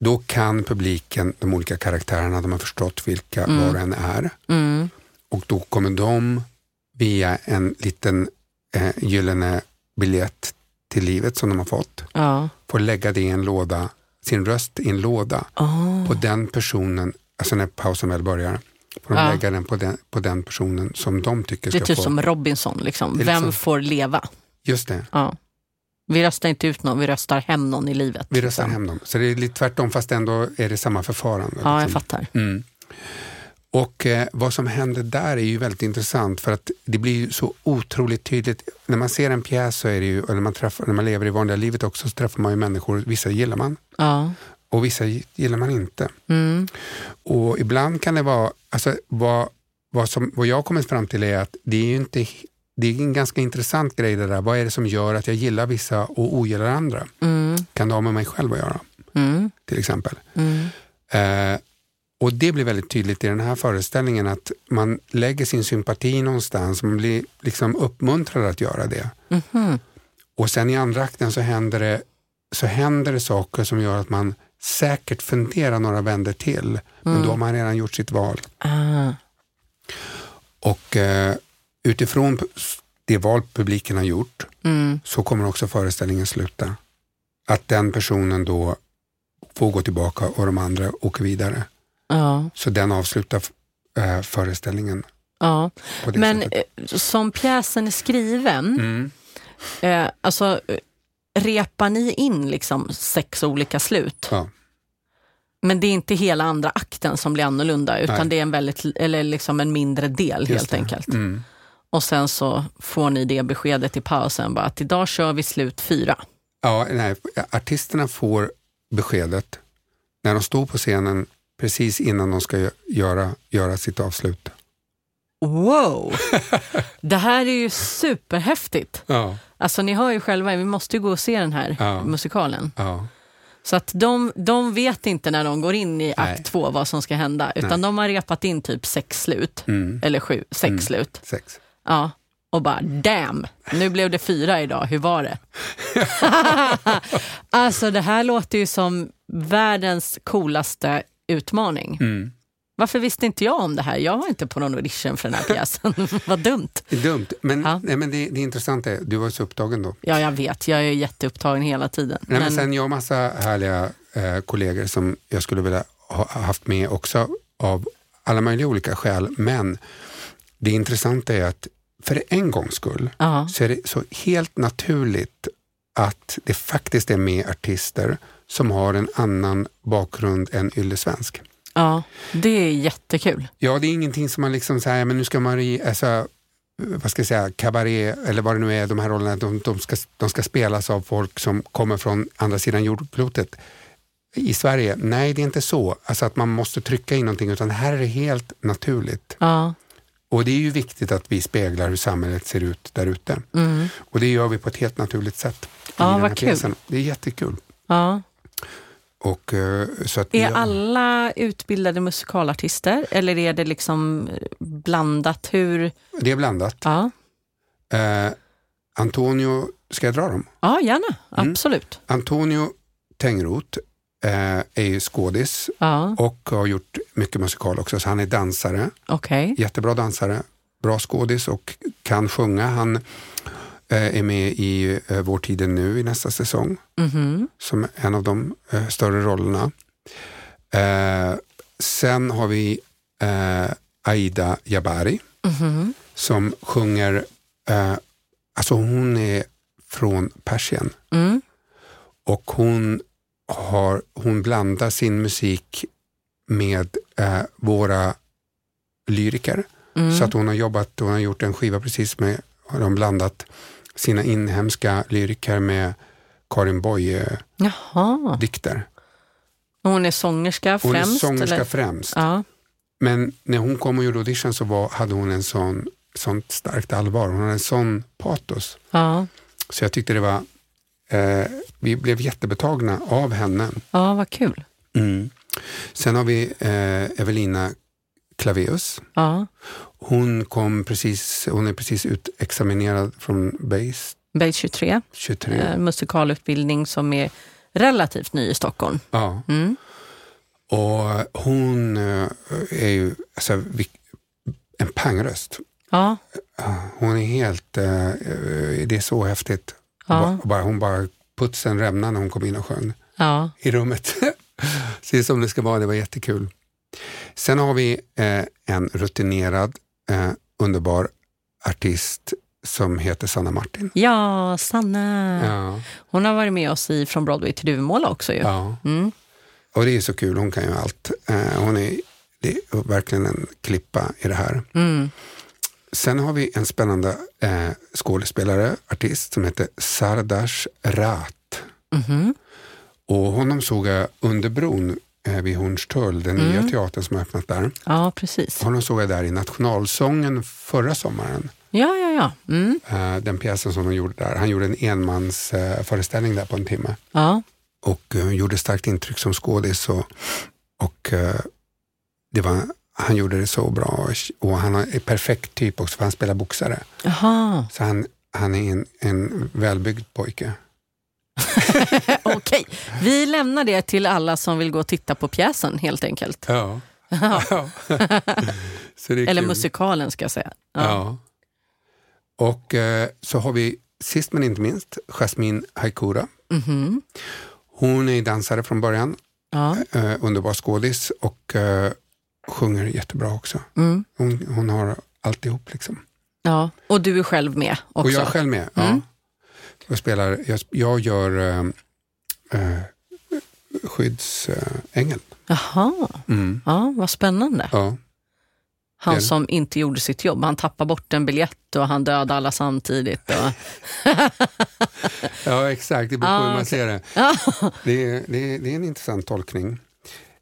[SPEAKER 3] Då kan publiken, de olika karaktärerna, de har förstått vilka
[SPEAKER 2] Mm.
[SPEAKER 3] var och en är.
[SPEAKER 2] Mm.
[SPEAKER 3] Och då kommer de via en liten eh, gyllene biljett till livet som de har fått,
[SPEAKER 2] Ja.
[SPEAKER 3] få lägga det i en låda, sin röst i en låda
[SPEAKER 2] Oh.
[SPEAKER 3] på den personen, alltså när pausen väl börjar, får de
[SPEAKER 2] Ja.
[SPEAKER 3] lägga den på, den på den personen som de tycker
[SPEAKER 2] Det är
[SPEAKER 3] ska
[SPEAKER 2] typ
[SPEAKER 3] få.
[SPEAKER 2] som Robinson, liksom. Vem
[SPEAKER 3] liksom-
[SPEAKER 2] får leva?
[SPEAKER 3] Just det,
[SPEAKER 2] Ja. Vi röstar inte ut någon, vi röstar hem någon i livet.
[SPEAKER 3] vi röstar
[SPEAKER 2] liksom.
[SPEAKER 3] hem dem. Så det är lite tvärtom fast ändå är det samma förfarande.
[SPEAKER 2] Ja, jag
[SPEAKER 3] liksom.
[SPEAKER 2] fattar.
[SPEAKER 3] Mm. Och eh, vad som händer där är ju väldigt intressant för att det blir ju så otroligt tydligt. När man ser en pjäs så är det ju, och när man, träffar, när man lever i vanliga livet också så träffar man ju människor, vissa gillar man
[SPEAKER 2] Ja.
[SPEAKER 3] och vissa gillar man inte.
[SPEAKER 2] Mm.
[SPEAKER 3] Och ibland kan det vara, alltså vad, vad, som, vad jag kommit fram till är att det är ju inte det är en ganska intressant grej det där. Vad är det som gör att jag gillar vissa och ogillar andra?
[SPEAKER 2] Mm.
[SPEAKER 3] Kan det ha med mig själv att göra
[SPEAKER 2] Mm.
[SPEAKER 3] till exempel?
[SPEAKER 2] Mm.
[SPEAKER 3] Eh, och det blir väldigt tydligt i den här föreställningen att man lägger sin sympati någonstans, man blir liksom uppmuntrad att göra det.
[SPEAKER 2] Mhm.
[SPEAKER 3] Och sen i andra akten så händer det, så händer det saker som gör att man säkert funderar några vänder till, men då har man redan gjort sitt val.
[SPEAKER 2] Ah.
[SPEAKER 3] Och eh, utifrån det val publiken har gjort
[SPEAKER 2] Mm.
[SPEAKER 3] så kommer också föreställningen sluta. Att den personen då får gå tillbaka och de andra åker vidare.
[SPEAKER 2] Ja.
[SPEAKER 3] Så den avslutar eh, föreställningen
[SPEAKER 2] ja. Men
[SPEAKER 3] sättet.
[SPEAKER 2] eh, som pjäsen är skriven,
[SPEAKER 3] Mm.
[SPEAKER 2] eh, alltså eh, repar ni in liksom sex olika slut?
[SPEAKER 3] Ja.
[SPEAKER 2] Men det är inte hela andra akten som blir annorlunda, utan
[SPEAKER 3] Nej.
[SPEAKER 2] det är en, väldigt, eller liksom en mindre del
[SPEAKER 3] Just
[SPEAKER 2] helt
[SPEAKER 3] det.
[SPEAKER 2] enkelt.
[SPEAKER 3] Mm.
[SPEAKER 2] Och sen så får ni det beskedet i pausen, bara att idag kör vi slut fyra.
[SPEAKER 3] Ja, nej, artisterna får beskedet när de står på scenen precis innan de ska gö- göra, göra sitt avslut.
[SPEAKER 2] wow! Det här är ju superhäftigt.
[SPEAKER 3] Ja,
[SPEAKER 2] Alltså ni hör ju själva, vi måste ju gå och se den här
[SPEAKER 3] Ja.
[SPEAKER 2] musikalen.
[SPEAKER 3] ja.
[SPEAKER 2] Så att de, de vet inte när de går in i
[SPEAKER 3] Nej.
[SPEAKER 2] akt två vad som ska hända, utan
[SPEAKER 3] Nej.
[SPEAKER 2] de har repat in typ sex slut.
[SPEAKER 3] Mm.
[SPEAKER 2] Eller sju, sex slut.
[SPEAKER 3] Sex.
[SPEAKER 2] Ja. Och bara damn, nu blev det fyra idag, hur var det? alltså det här låter ju som världens coolaste utmaning.
[SPEAKER 3] Mm.
[SPEAKER 2] Varför visste inte jag om det här? Jag var inte på någon audition för den här pjäsen. Vad dumt.
[SPEAKER 3] Dumt, men,
[SPEAKER 2] Ja.
[SPEAKER 3] nej, men det, det intressanta är, du var så upptagen då.
[SPEAKER 2] Ja, jag vet. Jag är jätteupptagen hela tiden.
[SPEAKER 3] Nej, men
[SPEAKER 2] Men-
[SPEAKER 3] sen jag har massa härliga eh, kollegor som jag skulle vilja ha haft med också av alla möjliga olika skäl. Men det intressanta är att för en gångs skull
[SPEAKER 2] ja.
[SPEAKER 3] så är det så helt naturligt att det faktiskt är med artister som har en annan bakgrund än yllesvensk.
[SPEAKER 2] ja, det är jättekul.
[SPEAKER 3] Ja, det är ingenting som man liksom säger, men nu ska Marie, alltså, vad ska jag säga, kabaré eller vad det nu är, de här rollerna, de, de, ska, de ska spelas av folk som kommer från andra sidan jordklotet. I Sverige, nej det är inte så, alltså att man måste trycka in någonting, utan här är det helt naturligt.
[SPEAKER 2] Ja.
[SPEAKER 3] Och det är ju viktigt att vi speglar hur samhället ser ut där ute.
[SPEAKER 2] Mm.
[SPEAKER 3] Och det gör vi på ett helt naturligt sätt. i
[SPEAKER 2] Ja,
[SPEAKER 3] den
[SPEAKER 2] vad
[SPEAKER 3] här
[SPEAKER 2] kul.
[SPEAKER 3] pjäsen. Det är jättekul.
[SPEAKER 2] Ja.
[SPEAKER 3] Och, eh, att
[SPEAKER 2] Är
[SPEAKER 3] har-
[SPEAKER 2] alla utbildade musikalartister eller är det liksom blandat? Hur?
[SPEAKER 3] Det är blandat.
[SPEAKER 2] Ja,
[SPEAKER 3] Eh, Antonio, ska jag dra dem?
[SPEAKER 2] ja gärna.
[SPEAKER 3] Mm.
[SPEAKER 2] Absolut.
[SPEAKER 3] Antonio Tengroth eh, är ju skådis
[SPEAKER 2] Ja,
[SPEAKER 3] och har gjort mycket musikal också, så han är dansare,
[SPEAKER 2] okej.
[SPEAKER 3] jättebra dansare, bra skådis och kan sjunga. Han är med i eh, Vår tid är nu i nästa säsong
[SPEAKER 2] Mhm.
[SPEAKER 3] som en av de eh, större rollerna. Eh, sen har vi eh, Aida Jabari
[SPEAKER 2] Mhm.
[SPEAKER 3] som sjunger, eh, alltså hon är från Persien
[SPEAKER 2] Mm.
[SPEAKER 3] och hon, har, hon blandar sin musik med eh, våra lyriker.
[SPEAKER 2] Mm.
[SPEAKER 3] Så att hon har jobbat, hon har gjort en skiva precis med, har de blandat sina inhemska lyriker med Karin Boye-dikter.
[SPEAKER 2] Hon är sångerska
[SPEAKER 3] Hon
[SPEAKER 2] främst?
[SPEAKER 3] är sångerska
[SPEAKER 2] eller?
[SPEAKER 3] främst.
[SPEAKER 2] Ja.
[SPEAKER 3] Men när hon kom och gjorde audition så var, hade hon en sån, sånt starkt allvar. Hon hade en sån patos.
[SPEAKER 2] Ja.
[SPEAKER 3] Så jag tyckte det var, eh, vi blev jättebetagna av henne.
[SPEAKER 2] ja, vad kul.
[SPEAKER 3] Sen har vi eh, Evelina Claveus.
[SPEAKER 2] Ja.
[SPEAKER 3] Hon, kom precis, hon är precis utexaminerad från BASE
[SPEAKER 2] Base 23,
[SPEAKER 3] 23.
[SPEAKER 2] eh, musikalutbildning som är relativt ny i Stockholm.
[SPEAKER 3] Ja.
[SPEAKER 2] Mm.
[SPEAKER 3] Och hon eh, är ju alltså, en pangröst.
[SPEAKER 2] Ja.
[SPEAKER 3] Hon är helt, eh, eh, det är så häftigt.
[SPEAKER 2] Ja.
[SPEAKER 3] Ba- Bara, hon bara putsade en rämna när hon kom in och sjöng
[SPEAKER 2] Ja.
[SPEAKER 3] i rummet. Är som det ska vara, det var jättekul. Sen har vi eh, en rutinerad, eh, underbar artist som heter Sanna Martin.
[SPEAKER 2] ja, Sanna.
[SPEAKER 3] Ja,
[SPEAKER 2] Hon har varit med oss i Från Broadway till Duvemåla också ju.
[SPEAKER 3] ja.
[SPEAKER 2] Mm.
[SPEAKER 3] Och det är så kul, hon kan ju allt. Eh, hon är, är verkligen en klippa i det här.
[SPEAKER 2] Mm.
[SPEAKER 3] Sen har vi en spännande eh, skådespelare, artist som heter Sardash Raat.
[SPEAKER 2] Mhm.
[SPEAKER 3] Och honom såg jag under bron vid Hornstull, den nya teatern som har öppnat där.
[SPEAKER 2] Ja, precis.
[SPEAKER 3] Honom såg jag där i Nationalsången förra sommaren.
[SPEAKER 2] Ja, ja, ja. Mm.
[SPEAKER 3] Eh, den pjäsen som han gjorde där. Han gjorde en enmansföreställning eh, föreställning där på en timme.
[SPEAKER 2] Ja.
[SPEAKER 3] Och eh, gjorde starkt intryck som skådis. Och, och eh, det var, han gjorde det så bra. Och han är perfekt typ också, för han spelar boxare.
[SPEAKER 2] Jaha,
[SPEAKER 3] Så han, han är en, en välbyggd pojke.
[SPEAKER 2] okej. Vi lämnar det till alla som vill gå och titta på pjäsen helt enkelt.
[SPEAKER 3] Ja. är
[SPEAKER 2] Eller
[SPEAKER 3] kul.
[SPEAKER 2] musikalen ska jag säga. Ja.
[SPEAKER 3] Ja. Och eh, så har vi sist men inte minst Jasmine Haikura.
[SPEAKER 2] Mhm.
[SPEAKER 3] Hon är dansare från början,
[SPEAKER 2] ja.
[SPEAKER 3] eh, underbar skådis och eh, sjunger jättebra också.
[SPEAKER 2] Mm.
[SPEAKER 3] Hon, hon har alltihop liksom.
[SPEAKER 2] ja. Och du är själv med också?
[SPEAKER 3] Och jag är själv med. Ja. Jag, spelar, jag, jag gör eh, skyddsängel.
[SPEAKER 2] Jaha,
[SPEAKER 3] Mm.
[SPEAKER 2] ja, vad spännande.
[SPEAKER 3] Ja.
[SPEAKER 2] Han som inte gjorde sitt jobb. Han tappade bort en biljett och han dödade alla samtidigt. Och...
[SPEAKER 3] ja, exakt. Det beror på
[SPEAKER 2] Ah,
[SPEAKER 3] hur man
[SPEAKER 2] okej.
[SPEAKER 3] ser det. Det är, det, är, det är en intressant tolkning.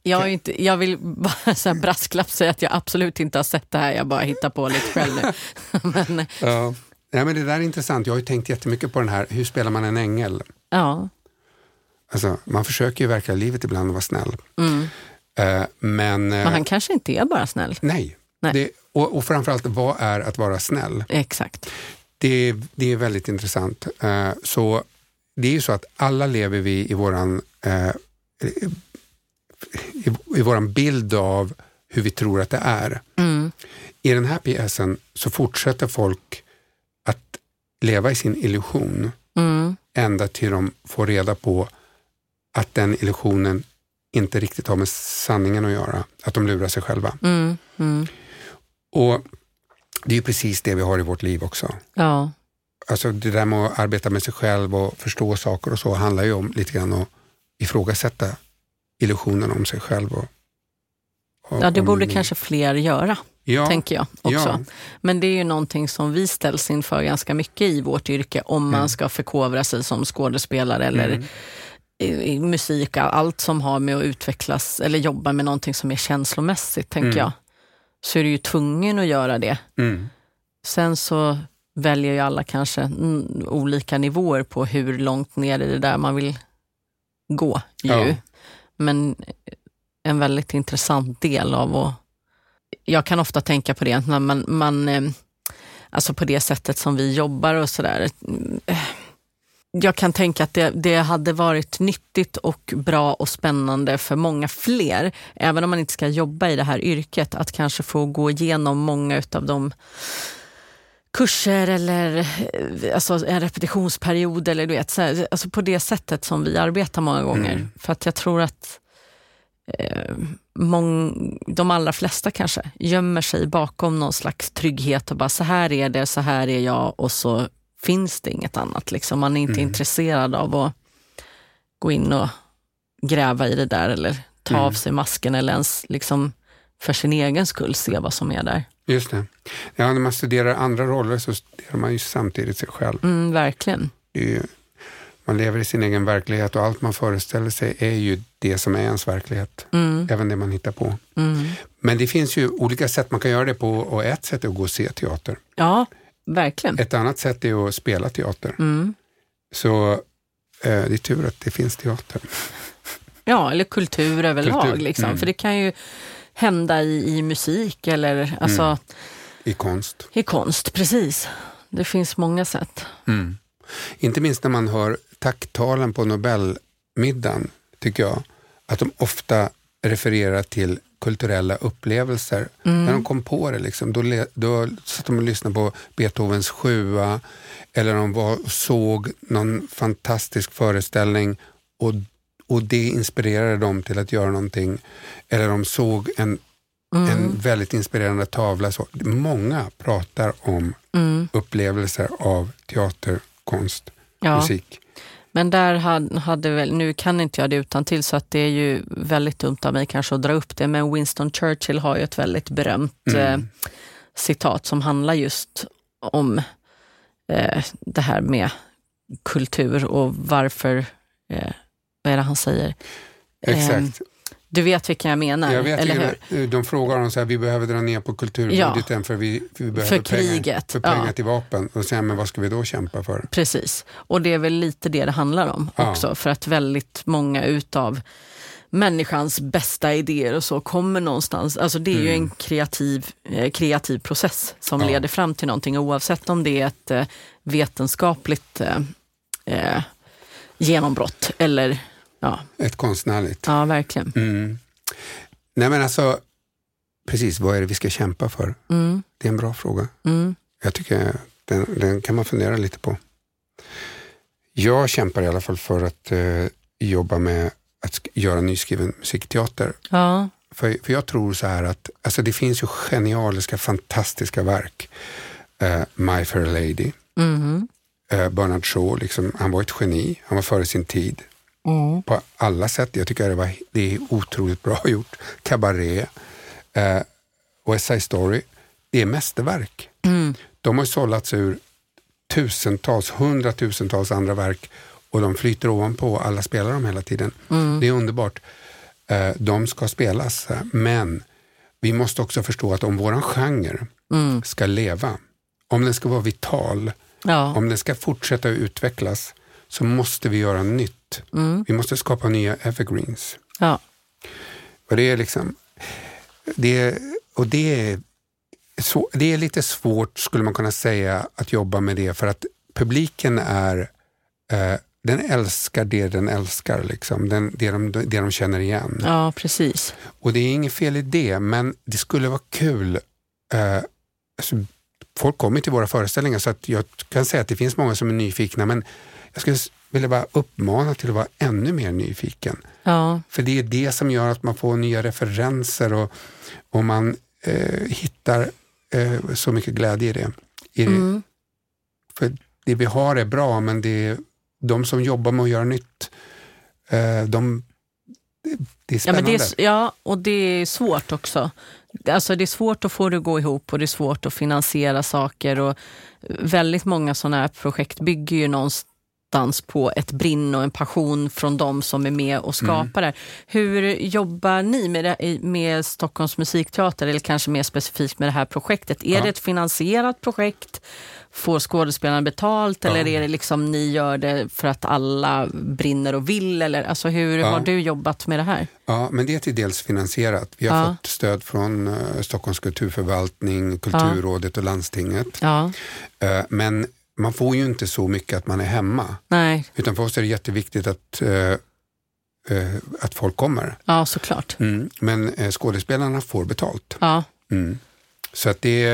[SPEAKER 2] Jag, är inte, jag vill bara så brasklapp säga att jag absolut inte har sett det här, jag bara hittar på lite själv nu. men,
[SPEAKER 3] Ja. Nej, men det där är intressant. Jag har ju tänkt jättemycket på den här, hur spelar man en ängel?
[SPEAKER 2] ja.
[SPEAKER 3] Alltså, man försöker ju i verkliga livet ibland att vara snäll.
[SPEAKER 2] Mm.
[SPEAKER 3] Eh, men, eh,
[SPEAKER 2] Men han kanske inte är bara snäll.
[SPEAKER 3] nej.
[SPEAKER 2] Nej.
[SPEAKER 3] Det, och, och framförallt, vad är att vara snäll?
[SPEAKER 2] Exakt.
[SPEAKER 3] Det, det är väldigt intressant. Eh, så det är ju så att alla lever vi i våran, eh, i, i våran bild av hur vi tror att det är.
[SPEAKER 2] Mm.
[SPEAKER 3] I den här pjäsen så fortsätter folk leva i sin illusion
[SPEAKER 2] Mm.
[SPEAKER 3] ända till de får reda på att den illusionen inte riktigt har med sanningen att göra. Att de lurar sig själva.
[SPEAKER 2] Mm. Mm.
[SPEAKER 3] Och det är ju precis det vi har i vårt liv också.
[SPEAKER 2] Ja.
[SPEAKER 3] Alltså det där med att arbeta med sig själv och förstå saker och så handlar ju om lite grann att ifrågasätta illusionen om sig själv. Och
[SPEAKER 2] ja, det borde kanske fler göra,
[SPEAKER 3] ja,
[SPEAKER 2] tänker jag också.
[SPEAKER 3] Ja,
[SPEAKER 2] Men det är ju någonting som vi ställs inför ganska mycket i vårt yrke om man ska förkovra sig som skådespelare eller
[SPEAKER 3] Mm.
[SPEAKER 2] i, i musik, allt som har med att utvecklas eller jobba med någonting som är känslomässigt, tänker
[SPEAKER 3] Mm.
[SPEAKER 2] jag. Så är du ju tvungen att göra det.
[SPEAKER 3] mm,
[SPEAKER 2] Sen så väljer ju alla kanske mm, olika nivåer på hur långt ner i det där man vill gå. Ju.
[SPEAKER 3] Ja.
[SPEAKER 2] Men en väldigt intressant del av att... Jag kan ofta tänka på det när man, man eh, alltså på det sättet som vi jobbar och sådär. Eh, Jag kan tänka att det, det hade varit nyttigt och bra och spännande för många fler, även om man inte ska jobba i det här yrket, att kanske få gå igenom många utav de kurser eller eh, alltså en repetitionsperiod eller du vet, så här, alltså på det sättet som vi arbetar många gånger.
[SPEAKER 3] Mm.
[SPEAKER 2] För att jag tror att eh, mång, de allra flesta kanske gömmer sig bakom någon slags trygghet och bara så här är det, så här är jag och så finns det inget annat. Liksom. Man är inte
[SPEAKER 3] Mm.
[SPEAKER 2] intresserad av att gå in och gräva i det där eller ta
[SPEAKER 3] Mm.
[SPEAKER 2] av sig masken eller ens liksom för sin egen skull se vad som är där.
[SPEAKER 3] just det. Ja, när man studerar andra roller så studerar man ju samtidigt sig själv.
[SPEAKER 2] Mm, verkligen.
[SPEAKER 3] Det är ju, man lever i sin egen verklighet och allt man föreställer sig är ju det som är ens verklighet.
[SPEAKER 2] Mm,
[SPEAKER 3] Även det man hittar på.
[SPEAKER 2] mm.
[SPEAKER 3] Men det finns ju olika sätt man kan göra det på och ett sätt är att gå och se teater.
[SPEAKER 2] Ja, verkligen.
[SPEAKER 3] Ett annat sätt är att spela teater.
[SPEAKER 2] Mm.
[SPEAKER 3] Så eh, det är tur att det finns teater.
[SPEAKER 2] Ja, eller kultur överlag.
[SPEAKER 3] Kultur,
[SPEAKER 2] Liksom.
[SPEAKER 3] mm.
[SPEAKER 2] För det kan ju hända i, i musik eller alltså,
[SPEAKER 3] Mm. I konst.
[SPEAKER 2] i konst. Precis. Det finns många sätt.
[SPEAKER 3] Inte minst när man hör tacktalen på Nobelmiddagen, tycker jag, att de ofta refererar till kulturella upplevelser. När de kom på det, liksom, då, le, då satt de och lyssnade på Beethovens sjua eller de var, såg någon fantastisk föreställning och, och det inspirerade dem till att göra någonting. Eller de såg en, en väldigt inspirerande tavla. Så, många pratar om
[SPEAKER 2] Mm.
[SPEAKER 3] upplevelser av teater, konst,
[SPEAKER 2] Ja.
[SPEAKER 3] musik.
[SPEAKER 2] Men där hade, hade väl, nu kan inte jag det utan till så att det är ju väldigt dumt av mig kanske att dra upp det, men Winston Churchill har ju ett väldigt berömt
[SPEAKER 3] Mm.
[SPEAKER 2] eh, citat som handlar just om eh, det här med kultur och varför, eh, vad är det han säger?
[SPEAKER 3] Exakt.
[SPEAKER 2] Du vet vilken jag menar,
[SPEAKER 3] jag vet
[SPEAKER 2] eller hur?
[SPEAKER 3] de frågar om så här, vi behöver dra ner på kulturbudgeten för vi, för vi behöver
[SPEAKER 2] För kriget,
[SPEAKER 3] pengar, för pengar
[SPEAKER 2] ja.
[SPEAKER 3] till vapen. Och säger men vad ska vi då kämpa för?
[SPEAKER 2] Precis, och det är väl lite det det handlar om
[SPEAKER 3] Ja.
[SPEAKER 2] också, för att väldigt många utav människans bästa idéer och så kommer någonstans, alltså det är ju en kreativ, eh, kreativ process som
[SPEAKER 3] Mm. Ja.
[SPEAKER 2] leder fram till någonting oavsett om det är ett eh, vetenskapligt eh, eh, genombrott eller ja,
[SPEAKER 3] Ett konstnärligt.
[SPEAKER 2] ja verkligen.
[SPEAKER 3] Mm. Nej men alltså, precis vad är det vi ska kämpa för?
[SPEAKER 2] Mm,
[SPEAKER 3] Det är en bra fråga.
[SPEAKER 2] mm,
[SPEAKER 3] Jag tycker den, den kan man fundera lite på. Jag kämpar i alla fall för att eh, jobba med att göra nyskriven musikteater.
[SPEAKER 2] ja,
[SPEAKER 3] För, för jag tror så här att alltså det finns ju genialiska, fantastiska verk. Eh, My Fair Lady,
[SPEAKER 2] mhm,
[SPEAKER 3] eh, Bernard Shaw, liksom, han var ett geni, han var före sin tid.
[SPEAKER 2] Mm,
[SPEAKER 3] På alla sätt, jag tycker det, var, det är otroligt bra gjort. Cabaret, eh, West Side Story, det är mästerverk.
[SPEAKER 2] mm,
[SPEAKER 3] De har sållats ur tusentals, hundratusentals andra verk och de flyter ovanpå, alla spelar dem hela tiden.
[SPEAKER 2] mm,
[SPEAKER 3] Det är underbart. Eh, de ska spelas, men vi måste också förstå att om våran genre
[SPEAKER 2] Mm.
[SPEAKER 3] ska leva, om den ska vara vital,
[SPEAKER 2] Ja.
[SPEAKER 3] om den ska fortsätta utvecklas, så måste vi göra nytt.
[SPEAKER 2] Mm.
[SPEAKER 3] Vi måste skapa nya evergreens.
[SPEAKER 2] Ja.
[SPEAKER 3] Och det är liksom, det och det är, så, det är lite svårt skulle man kunna säga att jobba med det för att publiken är, eh, den älskar det den älskar, liksom. den, det, de, det de känner igen.
[SPEAKER 2] ja, precis.
[SPEAKER 3] Och det är inget fel i det, men det skulle vara kul. Eh, alltså, folk kommer till våra föreställningar så att jag kan säga att det finns många som är nyfikna, men jag skulle s- vilja bara uppmana till att vara ännu mer nyfiken.
[SPEAKER 2] Ja.
[SPEAKER 3] För det är det som gör att man får nya referenser och, och man eh, hittar eh, så mycket glädje i det. I.
[SPEAKER 2] Mm.
[SPEAKER 3] För det vi har är bra, men det är de som jobbar med att göra nytt, eh, de, det, det är
[SPEAKER 2] Ja,
[SPEAKER 3] spännande.
[SPEAKER 2] men det är, ja, och det är svårt också. Alltså det är svårt att få det att gå ihop och det är svårt att finansiera saker. Och väldigt många sådana här projekt bygger ju någonstans på ett brinn och en passion från de som är med och skapar det. Hur jobbar ni med, det, med Stockholms musikteater eller kanske mer specifikt med det här projektet? Är
[SPEAKER 3] Ja.
[SPEAKER 2] det ett finansierat projekt? Får skådespelarna betalt eller
[SPEAKER 3] Ja.
[SPEAKER 2] är det liksom ni gör det för att alla brinner och vill? Eller, alltså hur
[SPEAKER 3] Ja.
[SPEAKER 2] har du jobbat med det här?
[SPEAKER 3] Ja, men det är till dels finansierat. Vi har
[SPEAKER 2] Ja.
[SPEAKER 3] fått stöd från eh, Stockholms kulturförvaltning, Kulturrådet och landstinget.
[SPEAKER 2] Ja,
[SPEAKER 3] Eh, men man får ju inte så mycket att man är hemma.
[SPEAKER 2] nej,
[SPEAKER 3] Utan för oss är det jätteviktigt att, eh, eh, att folk kommer.
[SPEAKER 2] ja såklart.
[SPEAKER 3] Mm. Men eh, skådespelarna får betalt.
[SPEAKER 2] Ja,
[SPEAKER 3] Mm. Så att det,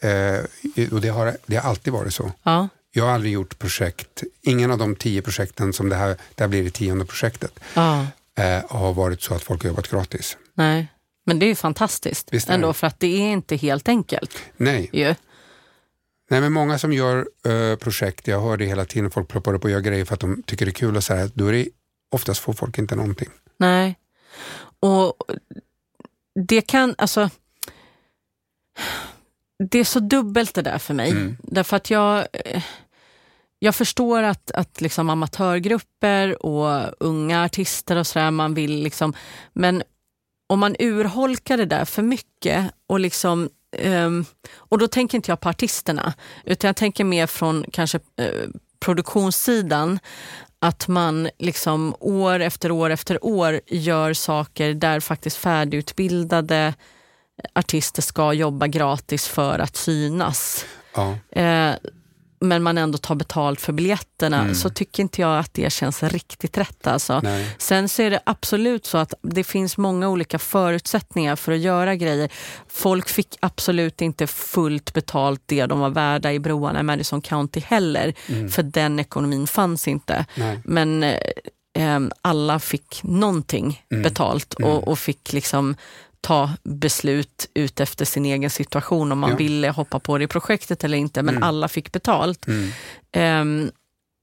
[SPEAKER 3] eh, och det, har, det har alltid varit så.
[SPEAKER 2] ja,
[SPEAKER 3] Jag har aldrig gjort projekt, ingen av de tio projekten som det här, det här blir det tionde projektet,
[SPEAKER 2] ja,
[SPEAKER 3] eh, har varit så att folk har jobbat gratis.
[SPEAKER 2] nej. Men det är ju fantastiskt
[SPEAKER 3] Visst är
[SPEAKER 2] ändå
[SPEAKER 3] det.
[SPEAKER 2] för att det är inte helt enkelt.
[SPEAKER 3] Nej,
[SPEAKER 2] Ju.
[SPEAKER 3] Nej, men många som gör eh, projekt, jag hör det hela tiden, folk ploppar upp och gör grejer för att de tycker det är kul och så här, då är det oftast får folk inte någonting.
[SPEAKER 2] Nej. Och det kan, alltså det är så dubbelt det där för mig.
[SPEAKER 3] Mm.
[SPEAKER 2] Därför att jag, eh, jag förstår att, att liksom amatörgrupper och unga artister och sådär, man vill liksom, men om man urholkar det där för mycket och liksom ehm, och då tänker inte jag på artisterna, utan jag tänker mer från kanske eh, produktionssidan, att man liksom år efter år efter år gör saker där faktiskt färdigutbildade artister ska jobba gratis för att synas.
[SPEAKER 3] Ja,
[SPEAKER 2] Eh, men man ändå tar betalt för biljetterna,
[SPEAKER 3] Mm.
[SPEAKER 2] så tycker inte jag att det känns riktigt rätt. Alltså.
[SPEAKER 3] nej.
[SPEAKER 2] Sen så är det absolut så att det finns många olika förutsättningar för att göra grejer. Folk fick absolut inte fullt betalt det de var värda i broarna i Madison County heller,
[SPEAKER 3] Mm.
[SPEAKER 2] för den ekonomin fanns inte.
[SPEAKER 3] nej.
[SPEAKER 2] Men eh, em, alla fick någonting
[SPEAKER 3] Mm.
[SPEAKER 2] betalt
[SPEAKER 3] Mm.
[SPEAKER 2] och, och fick liksom ta beslut ut efter sin egen situation om man
[SPEAKER 3] Ja.
[SPEAKER 2] ville hoppa på det projektet eller inte, men
[SPEAKER 3] Mm.
[SPEAKER 2] alla fick betalt.
[SPEAKER 3] Mm.
[SPEAKER 2] Ehm,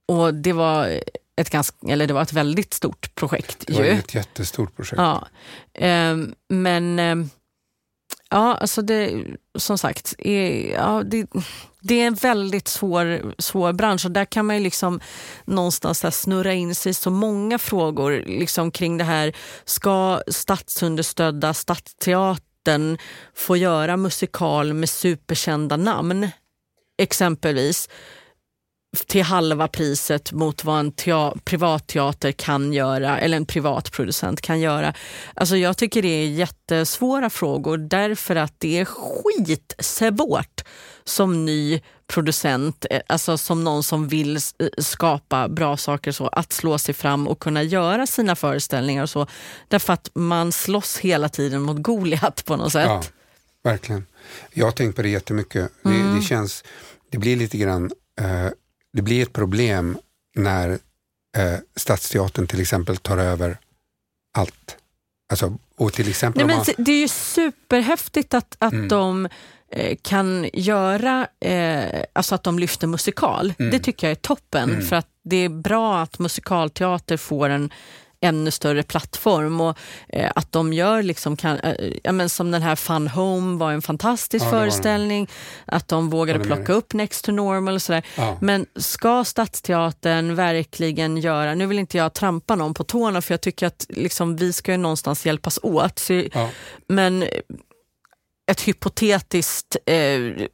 [SPEAKER 2] och det var, ett ganska, eller det var ett väldigt stort projekt.
[SPEAKER 3] Det var
[SPEAKER 2] ju.
[SPEAKER 3] ett jättestort projekt.
[SPEAKER 2] Ja. Ehm, men ehm, ja, alltså det, som sagt, är, ja, det, det är en väldigt svår, svår bransch och där kan man ju liksom någonstans snurra in sig i så många frågor liksom kring det här. Ska statsunderstödda Stadsteatern få göra musikal med superkända namn? Exempelvis till halva priset mot vad en tea- privatteater kan göra, eller en privat producent kan göra. Alltså jag tycker det är jättesvåra frågor därför att det är skitsvårt som ny producent, eh, alltså som någon som vill skapa bra saker så, att slå sig fram och kunna göra sina föreställningar och så. Därför att man slåss hela tiden mot Goliat på något sätt.
[SPEAKER 3] Ja, verkligen. Jag har tänkt på det jättemycket.
[SPEAKER 2] Mm.
[SPEAKER 3] Det, det känns, det blir lite grann, eh, det blir ett problem när eh, Stadsteatern till exempel tar över allt. Alltså, och till exempel
[SPEAKER 2] Nej, men
[SPEAKER 3] man,
[SPEAKER 2] det är ju superhäftigt att, att
[SPEAKER 3] Mm.
[SPEAKER 2] de eh, kan göra, eh, alltså att de lyfter musikal.
[SPEAKER 3] Mm.
[SPEAKER 2] Det tycker jag är toppen
[SPEAKER 3] Mm.
[SPEAKER 2] för att det är bra att musikalteater får en, ännu större plattform och eh, att de gör liksom, kan, eh, ja, men som den här Fun Home var en fantastisk
[SPEAKER 3] Ja,
[SPEAKER 2] föreställning, att de vågade plocka upp Next to Normal och sådär.
[SPEAKER 3] Ja.
[SPEAKER 2] Men ska Stadsteatern verkligen göra, nu vill inte jag trampa någon på tårna för jag tycker att liksom, vi ska ju någonstans hjälpas åt. Så. Men ett hypotetiskt eh,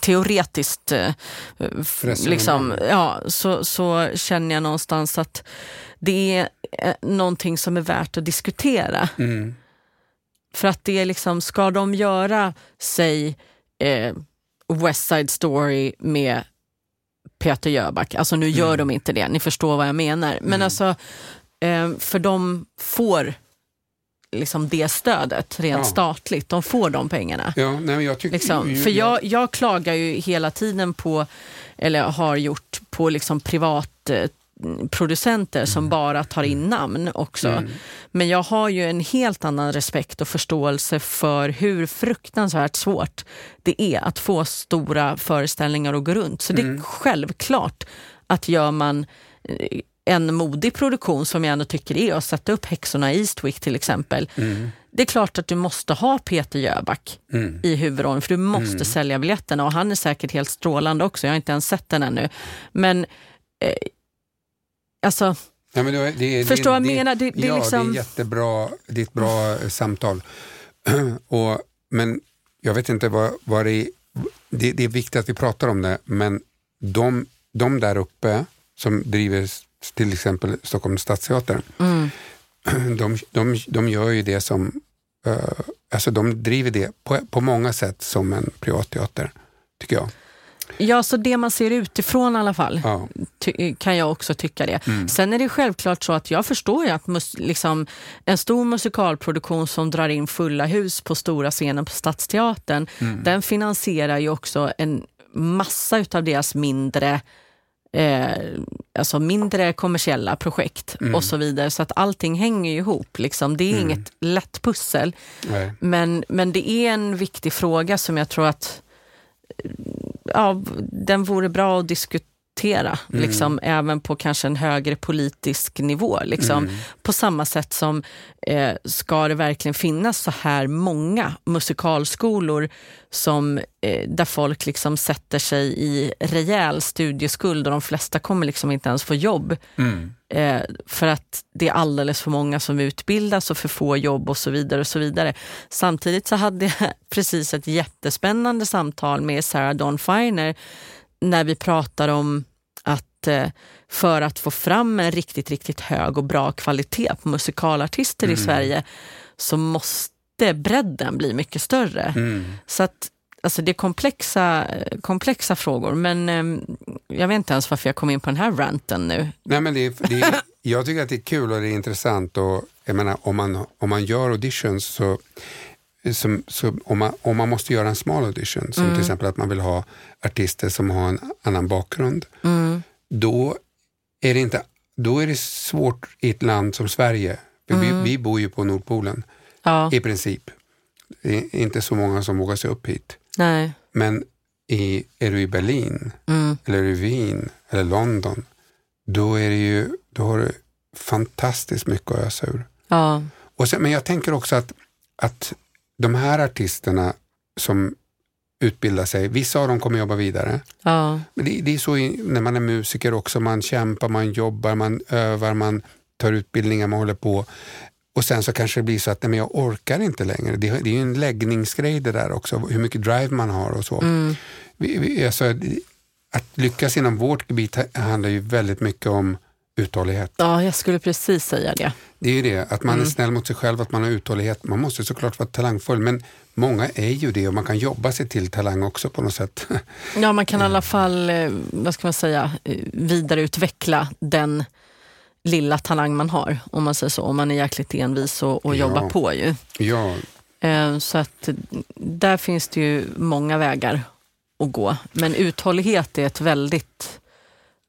[SPEAKER 2] teoretiskt eh,
[SPEAKER 3] Resonemang.
[SPEAKER 2] liksom, ja, så, så känner jag någonstans att det är eh, någonting som är värt att diskutera.
[SPEAKER 3] Mm.
[SPEAKER 2] För att det är liksom, ska de göra, säg eh, West Side Story med Peter Jöback, alltså nu gör de inte det, ni förstår vad jag menar. Men alltså, eh, för de får liksom det stödet rent
[SPEAKER 3] Ja.
[SPEAKER 2] statligt, de får de pengarna.
[SPEAKER 3] Ja, nej, men jag tycker,
[SPEAKER 2] Liksom.
[SPEAKER 3] ju-
[SPEAKER 2] För jag, jag klagar ju hela tiden på, eller har gjort på liksom privat eh, producenter som bara tar in namn också.
[SPEAKER 3] Mm.
[SPEAKER 2] Men jag har ju en helt annan respekt och förståelse för hur fruktansvärt svårt det är att få stora föreställningar att gå runt. Så det är självklart att gör man eh, en modig produktion som jag ändå tycker är att sätta upp Häxorna i Eastwick till exempel. Det är klart att du måste ha Peter Jöback
[SPEAKER 3] Mm.
[SPEAKER 2] i huvudrollen för du måste sälja biljetterna och han är säkert helt strålande också. Jag har inte ens sett den ännu. Men eh, alltså,
[SPEAKER 3] Ja, men det, det,
[SPEAKER 2] Förstår vad jag menar? Det- det
[SPEAKER 3] ja,
[SPEAKER 2] liksom-
[SPEAKER 3] det är jättebra, det är ett bra eh, samtal. och, men jag vet inte vad, vad det är, det, det är viktigt att vi pratar om det, men de, de där uppe som driver till exempel Stockholms stadsteater,
[SPEAKER 2] mm,
[SPEAKER 3] de, de, de gör ju det som, eh, alltså de driver det på, på många sätt som en privatteater, tycker jag.
[SPEAKER 2] ja, så det man ser utifrån i alla fall
[SPEAKER 3] Ja,
[SPEAKER 2] kan jag också tycka det.
[SPEAKER 3] Mm.
[SPEAKER 2] Sen är det självklart så att jag förstår ju att mus- liksom, en stor musikalproduktion som drar in fulla hus på stora scenen på Stadsteatern,
[SPEAKER 3] Mm.
[SPEAKER 2] den finansierar ju också en massa utav deras mindre eh, alltså mindre kommersiella projekt
[SPEAKER 3] Mm.
[SPEAKER 2] och så vidare. Så att allting hänger ihop. Liksom. Det är inget lätt pussel.
[SPEAKER 3] nej.
[SPEAKER 2] Men, men det är en viktig fråga som jag tror att eh, ja, den vore bra att diskutera, liksom, även på kanske en högre politisk nivå. Liksom. På samma sätt som, eh, ska det verkligen finnas så här många musikalskolor som, eh, där folk liksom sätter sig i rejäl studieskuld och de flesta kommer liksom inte ens få jobb
[SPEAKER 3] Mm.
[SPEAKER 2] eh, för att det är alldeles för många som utbildas och för få jobb och så vidare. och så vidare. Samtidigt så hade jag precis ett jättespännande samtal med Sarah Dawn Finer när vi pratar om att eh, för att få fram en riktigt, riktigt hög och bra kvalitet på musikalartister i Sverige så måste bredden bli mycket större.
[SPEAKER 3] Mm.
[SPEAKER 2] Så att Alltså det är komplexa, komplexa frågor, men eh, jag vet inte ens varför jag kom in på den här ranten nu.
[SPEAKER 3] Nej, men det är, det är, jag tycker att det är kul och det är intressant. Och, jag menar, om, man, om man gör auditions så, som, så om, man, om man måste göra en smal audition, som till exempel att man vill ha artister som har en annan bakgrund, då, är det inte, då är det svårt i ett land som Sverige. För vi, vi bor ju på Nordpolen
[SPEAKER 2] Ja,
[SPEAKER 3] i princip. Det är inte så många som vågar sig upp hit.
[SPEAKER 2] nej.
[SPEAKER 3] Men i, är du i Berlin
[SPEAKER 2] Mm.
[SPEAKER 3] eller i Wien eller London, då, är det ju, då har du fantastiskt mycket att ösa ur.
[SPEAKER 2] Ja,
[SPEAKER 3] Och sen, men jag tänker också att, att de här artisterna som utbildar sig, vissa av dem kommer jobba vidare.
[SPEAKER 2] ja,
[SPEAKER 3] Men det, det är så i, när man är musiker också, man kämpar, man jobbar, man övar, man tar utbildningar, man håller på. Och sen så kanske det blir så att nej, men jag orkar inte längre. Det, det är ju en läggningsgrej det där också, hur mycket drive man har och så.
[SPEAKER 2] mm,
[SPEAKER 3] Vi, vi, alltså, att lyckas inom vårt gebit ha- handlar ju väldigt mycket om uthållighet.
[SPEAKER 2] ja, jag skulle precis säga det.
[SPEAKER 3] Det är ju det, att man är snäll mot sig själv, att man har uthållighet. Man måste såklart vara talangfull, men många är ju det och man kan jobba sig till talang också på något sätt.
[SPEAKER 2] Ja, man kan i alla fall, eh, vad ska man säga, eh, vidareutveckla den lilla talang man har, om man säger så. Om man är jäkligt envis och, och
[SPEAKER 3] Ja.
[SPEAKER 2] jobbar på ju.
[SPEAKER 3] ja,
[SPEAKER 2] Eh, Så att där finns det ju många vägar att gå. Men uthållighet är ett väldigt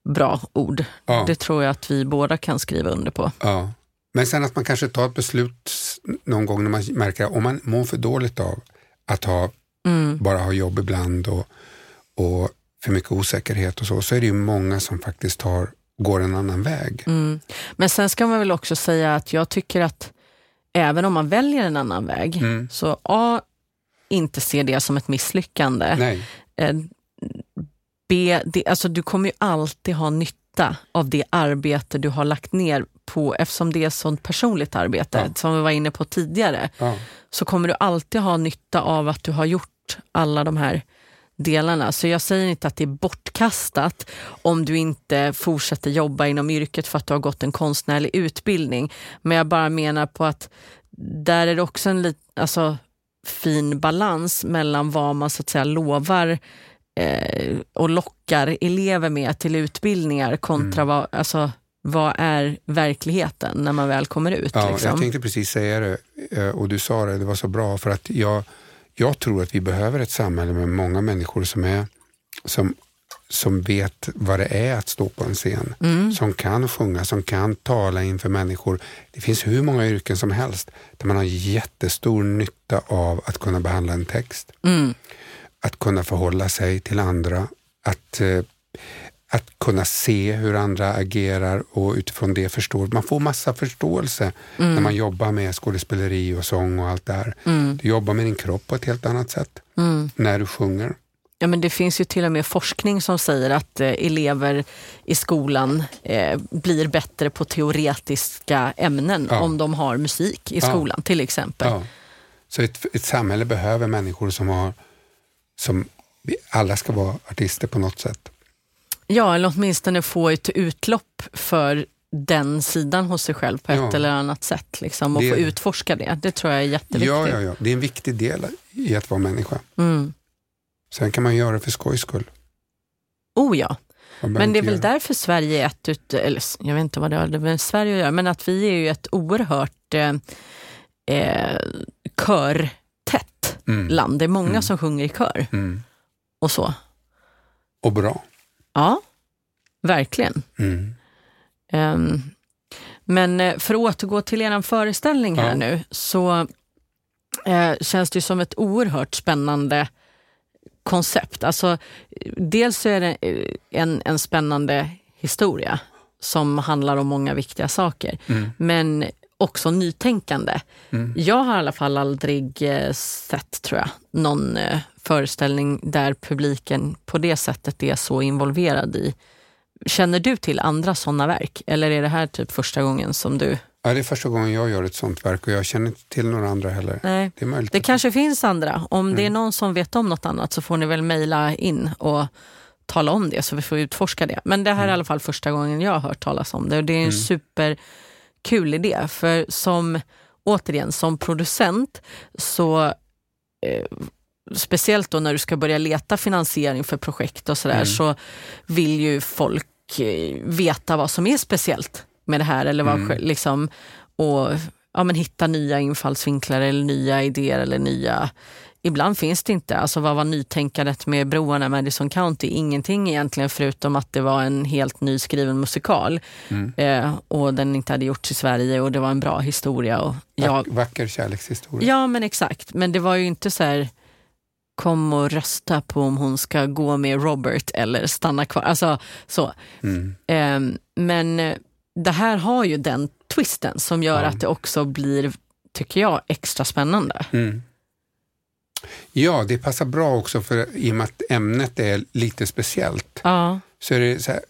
[SPEAKER 2] bra ord.
[SPEAKER 3] Ja.
[SPEAKER 2] Det tror jag att vi båda kan skriva under på.
[SPEAKER 3] ja. Men sen att man kanske tar ett beslut någon gång när man märker om man mår för dåligt av att ha,
[SPEAKER 2] Mm.
[SPEAKER 3] bara ha jobb ibland och, och för mycket osäkerhet och så, så är det ju många som faktiskt tar går en annan väg.
[SPEAKER 2] Mm. Men sen ska man väl också säga att jag tycker att även om man väljer en annan väg,
[SPEAKER 3] Mm.
[SPEAKER 2] så A, inte se det som ett misslyckande.
[SPEAKER 3] Nej,
[SPEAKER 2] Eh, B, det, alltså du kommer ju alltid ha nytta av det arbete du har lagt ner på, eftersom det är sånt personligt arbete,
[SPEAKER 3] Ja.
[SPEAKER 2] som vi var inne på tidigare,
[SPEAKER 3] ja.
[SPEAKER 2] så kommer du alltid ha nytta av att du har gjort alla de här delarna. Så jag säger inte att det är bortkastat om du inte fortsätter jobba inom yrket för att du har gått en konstnärlig utbildning. Men jag bara menar på att där är det också en lit, alltså, fin balans mellan vad man så att säga lovar eh, och lockar elever med till utbildningar kontra
[SPEAKER 3] Mm.
[SPEAKER 2] vad, alltså, vad är verkligheten när man väl kommer ut.
[SPEAKER 3] Ja,
[SPEAKER 2] liksom.
[SPEAKER 3] Jag tänkte precis säga det eh, och du sa det, det var så bra för att jag, jag tror att vi behöver ett samhälle med många människor som, är, som, som vet vad det är att stå på en scen.
[SPEAKER 2] Mm.
[SPEAKER 3] Som kan sjunga, som kan tala inför människor. Det finns hur många yrken som helst där man har jättestor nytta av att kunna behandla en text.
[SPEAKER 2] Mm.
[SPEAKER 3] Att kunna förhålla sig till andra, att, eh, att kunna se hur andra agerar och utifrån det förstå. Man får massa förståelse när man jobbar med skådespeleri och sång och allt det här.
[SPEAKER 2] Mm.
[SPEAKER 3] Du jobbar med din kropp på ett helt annat sätt
[SPEAKER 2] Mm.
[SPEAKER 3] när du sjunger.
[SPEAKER 2] Ja, men det finns ju till och med forskning som säger att eh, elever i skolan eh, blir bättre på teoretiska ämnen
[SPEAKER 3] Ja.
[SPEAKER 2] om de har musik i
[SPEAKER 3] Ja.
[SPEAKER 2] skolan till exempel.
[SPEAKER 3] Ja. Så ett, ett samhälle behöver människor som har, som vi alla ska vara artister på något sätt.
[SPEAKER 2] Ja, eller åtminstone få ett utlopp för den sidan hos sig själv på ett
[SPEAKER 3] Ja.
[SPEAKER 2] eller annat sätt. Liksom, och
[SPEAKER 3] Det-
[SPEAKER 2] få utforska det. Det tror jag är jätteviktigt.
[SPEAKER 3] Ja, ja, ja. Det är en viktig del i att vara människa.
[SPEAKER 2] Mm.
[SPEAKER 3] Sen kan man göra det för skojs skull.
[SPEAKER 2] Oh ja. Men det är väl
[SPEAKER 3] göra-
[SPEAKER 2] därför Sverige är ett, ut, eller jag vet inte vad det har med Sverige att göra, men att vi är ju ett oerhört eh, eh, körtätt
[SPEAKER 3] Mm.
[SPEAKER 2] land. Det är många
[SPEAKER 3] Mm.
[SPEAKER 2] som sjunger i kör
[SPEAKER 3] Mm.
[SPEAKER 2] och så.
[SPEAKER 3] Och bra.
[SPEAKER 2] Ja, verkligen. Ehm, men eh, för att återgå till er föreställning här
[SPEAKER 3] Ja.
[SPEAKER 2] nu så eh, känns det som ett oerhört spännande koncept. Alltså, dels så är det eh, en, en spännande historia som handlar om många viktiga saker,
[SPEAKER 3] Mm.
[SPEAKER 2] men också nytänkande.
[SPEAKER 3] Mm.
[SPEAKER 2] Jag har i alla fall aldrig eh, sett, tror jag, någon eh, föreställning där publiken på det sättet är så involverad i. Känner du till andra sådana verk? Eller är det här typ första gången som du...
[SPEAKER 3] Ja, det är första gången jag gör ett sånt verk och jag känner inte till några andra heller.
[SPEAKER 2] Nej.
[SPEAKER 3] Det är möjligt.
[SPEAKER 2] Det kanske finns andra. Om det är
[SPEAKER 3] Mm.
[SPEAKER 2] någon som vet om något annat så får ni väl mejla in och tala om det så vi får utforska det. Men det här är i alla fall första gången jag har hört talas om det och det är en
[SPEAKER 3] Mm.
[SPEAKER 2] Superkul idé. För som, återigen, som producent så eh, speciellt då när du ska börja leta finansiering för projekt och sådär
[SPEAKER 3] Mm.
[SPEAKER 2] så vill ju folk eh, veta vad som är speciellt med det här eller vad,
[SPEAKER 3] Mm.
[SPEAKER 2] liksom, och ja, men hitta nya infallsvinklar eller nya idéer eller nya Ibland finns det inte. Alltså vad var nytänkandet med broarna i Madison County? Ingenting egentligen förutom att det var en helt nyskriven musikal
[SPEAKER 3] Mm.
[SPEAKER 2] eh, och den inte hade gjorts i Sverige och det var en bra historia. Och jag,
[SPEAKER 3] Vack, vacker kärlekshistoria.
[SPEAKER 2] Ja, men exakt. Men det var ju inte så här, kom och rösta på om hon ska gå med Robert eller stanna kvar. Alltså så.
[SPEAKER 3] Mm.
[SPEAKER 2] Ehm, men eh, det här har ju den twisten som gör
[SPEAKER 3] Ja.
[SPEAKER 2] att det också blir, tycker jag, extra spännande.
[SPEAKER 3] Mm. Ja, det passar bra också för i och med att ämnet är lite speciellt.
[SPEAKER 2] Ja,
[SPEAKER 3] Så är det, så här,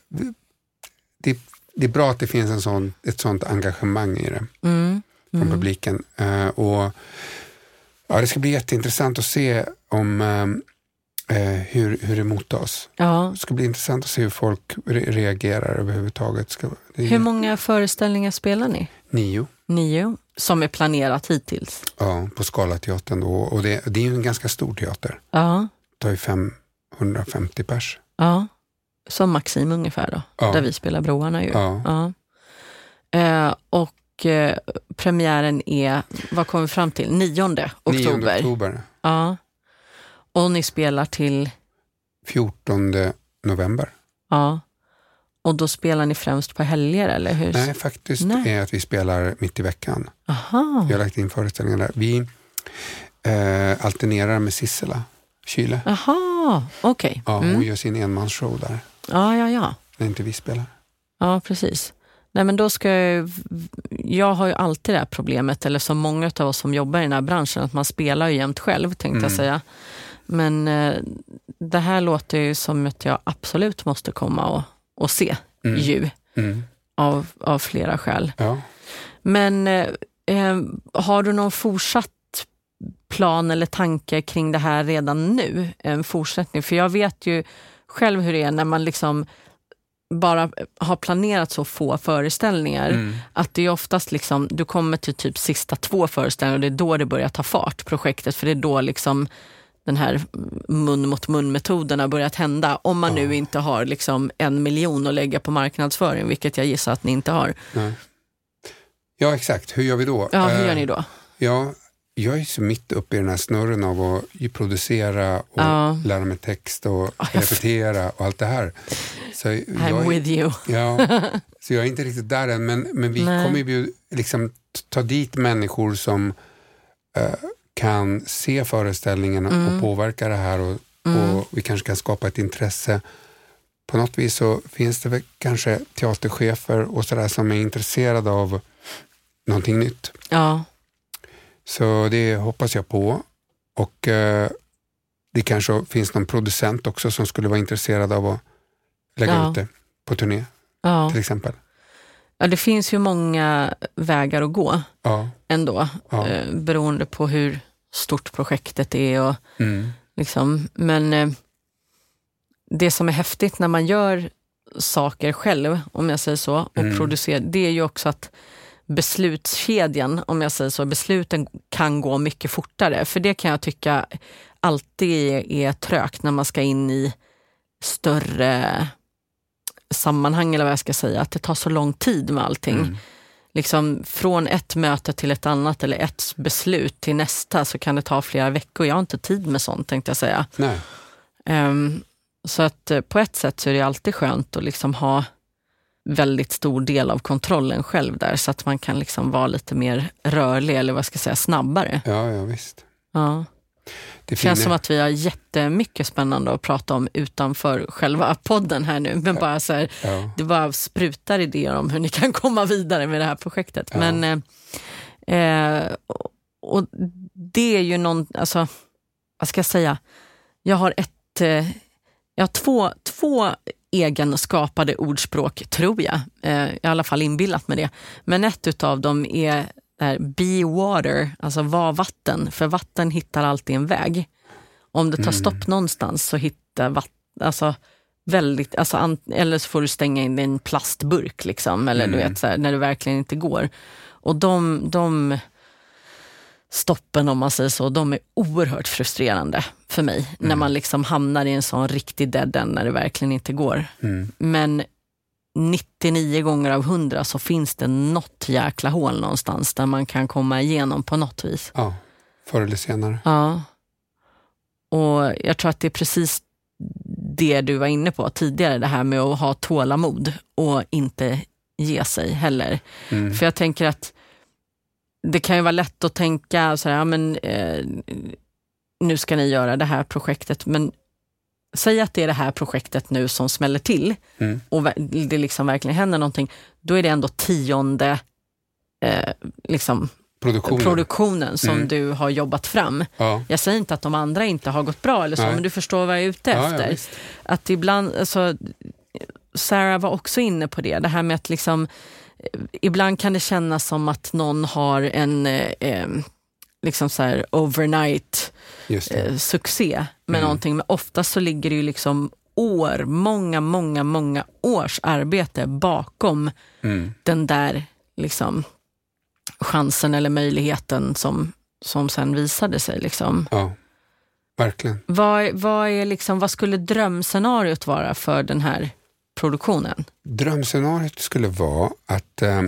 [SPEAKER 3] det, det är bra att det finns en sån, ett sånt engagemang i det
[SPEAKER 2] mm.
[SPEAKER 3] från
[SPEAKER 2] Mm.
[SPEAKER 3] publiken. Eh, och, ja, det ska bli jätteintressant att se om eh, eh, hur, hur det mottas.
[SPEAKER 2] ja.
[SPEAKER 3] Det ska bli intressant att se hur folk re- reagerar överhuvudtaget. Ska,
[SPEAKER 2] Hur många föreställningar spelar ni?
[SPEAKER 3] Nio
[SPEAKER 2] Nio, som är planerat hittills.
[SPEAKER 3] ja, på Scalateatern då. Och det, det är ju en ganska stor teater.
[SPEAKER 2] Ja,
[SPEAKER 3] Det tar ju 550 pers.
[SPEAKER 2] ja. Som Maxim ungefär då,
[SPEAKER 3] Ja.
[SPEAKER 2] där vi spelar Broarna ju.
[SPEAKER 3] Ja.
[SPEAKER 2] Ja. Eh, och eh, premiären är, vad kommer vi fram till, 9 oktober?
[SPEAKER 3] 9 oktober.
[SPEAKER 2] Ja. Och ni spelar till,
[SPEAKER 3] 14 november.
[SPEAKER 2] ja. Och då spelar ni främst på helger eller hur?
[SPEAKER 3] Nej, faktiskt
[SPEAKER 2] Nej.
[SPEAKER 3] är att vi spelar mitt i veckan.
[SPEAKER 2] Aha.
[SPEAKER 3] Vi har lagt in föreställningar där. Vi eh, alternerar med Sissela Kyle.
[SPEAKER 2] Aha, okej.
[SPEAKER 3] Ja,
[SPEAKER 2] Mm.
[SPEAKER 3] Hon gör sin enmansshow där,
[SPEAKER 2] Ja, ja, ja.
[SPEAKER 3] när inte vi spelar.
[SPEAKER 2] Ja, precis. Nej, men då ska jag, jag har ju alltid det här problemet, eller som många av oss som jobbar i den här branschen, att man spelar ju jämt själv tänkte jag säga. Men eh, det här låter ju som att jag absolut måste komma och, och se
[SPEAKER 3] Mm.
[SPEAKER 2] ju,
[SPEAKER 3] Mm.
[SPEAKER 2] av, av flera skäl.
[SPEAKER 3] Ja.
[SPEAKER 2] Men eh, eh, har du någon fortsatt plan eller tanke kring det här redan nu? En fortsättning? För jag vet ju själv hur det är när man liksom bara har planerat så få föreställningar.
[SPEAKER 3] Mm.
[SPEAKER 2] Att det är oftast liksom, du kommer till typ sista två föreställningar och det är då det börjar ta fart, projektet. För det är då liksom den här mun mot mun-metoden har börjat hända. Om man nu inte har liksom en miljon att lägga på marknadsföring, vilket jag gissar att ni inte har.
[SPEAKER 3] Nej. ja, exakt. Hur gör vi då?
[SPEAKER 2] Ja, hur
[SPEAKER 3] Eh,
[SPEAKER 2] gör ni då?
[SPEAKER 3] Ja, jag är så mitt uppe i den här snurren av att producera och
[SPEAKER 2] Ja.
[SPEAKER 3] lära mig text och
[SPEAKER 2] jag
[SPEAKER 3] repetera och allt det här. Så jag,
[SPEAKER 2] I'm with you.
[SPEAKER 3] Ja, så jag är inte riktigt där än, men, men vi
[SPEAKER 2] Nej.
[SPEAKER 3] kommer ju liksom ta dit människor som eh, kan se föreställningen
[SPEAKER 2] Mm.
[SPEAKER 3] och påverka det här och, och vi kanske kan skapa ett intresse. På något vis så finns det väl kanske teaterchefer och sådär som är intresserade av någonting nytt.
[SPEAKER 2] Ja,
[SPEAKER 3] Så det hoppas jag på. Och eh, det kanske finns någon producent också som skulle vara intresserad av att lägga
[SPEAKER 2] Ja.
[SPEAKER 3] ut det på turné
[SPEAKER 2] ja.
[SPEAKER 3] till exempel.
[SPEAKER 2] ja, det finns ju många vägar att gå
[SPEAKER 3] Ja.
[SPEAKER 2] ändå,
[SPEAKER 3] Ja.
[SPEAKER 2] eh, beroende på hur stort projektet är. Och,
[SPEAKER 3] Mm.
[SPEAKER 2] liksom. Men eh, det som är häftigt när man gör saker själv, om jag säger så, och
[SPEAKER 3] Mm.
[SPEAKER 2] producerar, det är ju också att beslutskedjan, om jag säger så, besluten kan gå mycket fortare. För det kan jag tycka alltid är, är trögt när man ska in i större sammanhang, eller vad jag ska säga, att det tar så lång tid med allting.
[SPEAKER 3] Mm.
[SPEAKER 2] Liksom från ett möte till ett annat eller ett beslut till nästa så kan det ta flera veckor. Jag har inte tid med sånt tänkte jag säga.
[SPEAKER 3] Nej.
[SPEAKER 2] Ehm, så att eh, på ett sätt så är det alltid skönt att liksom ha väldigt stor del av kontrollen själv där så att man kan liksom vara lite mer rörlig eller vad jag ska säga snabbare.
[SPEAKER 3] Ja, ja visst.
[SPEAKER 2] Ja.
[SPEAKER 3] Det
[SPEAKER 2] känns som att vi har jättemycket spännande att prata om utanför själva podden här nu. Men bara så här,
[SPEAKER 3] ja.
[SPEAKER 2] det bara sprutar idéer om hur ni kan komma vidare med det här projektet.
[SPEAKER 3] Ja.
[SPEAKER 2] Men, eh, eh, och- och det är ju någon, alltså, vad ska jag säga, jag har ett, eh, jag har två, två egenskapade ordspråk, tror jag. Eh, I alla fall inbillat med det. Men ett utav dem är är be water, alltså var vatten, för vatten hittar alltid en väg. Om det tar
[SPEAKER 3] Mm.
[SPEAKER 2] stopp någonstans så hittar vatten, alltså väldigt, alltså, an, eller så får du stänga in en plastburk liksom, eller du
[SPEAKER 3] Mm.
[SPEAKER 2] vet så här, när det verkligen inte går. Och de, de stoppen om man säger så, de är oerhört frustrerande för mig. När
[SPEAKER 3] Mm.
[SPEAKER 2] man liksom hamnar i en sån riktig dead end när det verkligen inte går.
[SPEAKER 3] Mm.
[SPEAKER 2] Men 99 gånger av 100 så finns det något jäkla hål någonstans där man kan komma igenom på något vis.
[SPEAKER 3] ja, förr eller senare.
[SPEAKER 2] Ja. Och jag tror att det är precis det du var inne på tidigare, det här med att ha tålamod och inte ge sig heller.
[SPEAKER 3] Mm.
[SPEAKER 2] För jag tänker att det kan ju vara lätt att tänka så här, ja, men eh, nu ska ni göra det här projektet, men säg att det är det här projektet nu som smäller till
[SPEAKER 3] Mm.
[SPEAKER 2] och det liksom verkligen händer någonting, då är det ändå tionde eh, liksom,
[SPEAKER 3] Produktionen.
[SPEAKER 2] produktionen som
[SPEAKER 3] Mm.
[SPEAKER 2] du har jobbat fram.
[SPEAKER 3] ja.
[SPEAKER 2] Jag säger inte att de andra inte har gått bra eller så,
[SPEAKER 3] Nej.
[SPEAKER 2] men du förstår vad jag är ute
[SPEAKER 3] Ja,
[SPEAKER 2] efter.
[SPEAKER 3] ja,
[SPEAKER 2] att ibland, alltså, Sarah var också inne på det, det här med att liksom, eh, ibland kan det kännas som att någon har en eh, eh, liksom så här overnight. Eh, succé med
[SPEAKER 3] Mm.
[SPEAKER 2] någonting, men oftast så ligger det ju liksom år, många, många, många års arbete bakom
[SPEAKER 3] Mm.
[SPEAKER 2] den där liksom chansen eller möjligheten som, som sen visade sig. Liksom.
[SPEAKER 3] Ja, verkligen.
[SPEAKER 2] Vad, vad, är liksom, vad skulle drömscenariot vara för den här produktionen?
[SPEAKER 3] Drömscenariot skulle vara att, eh,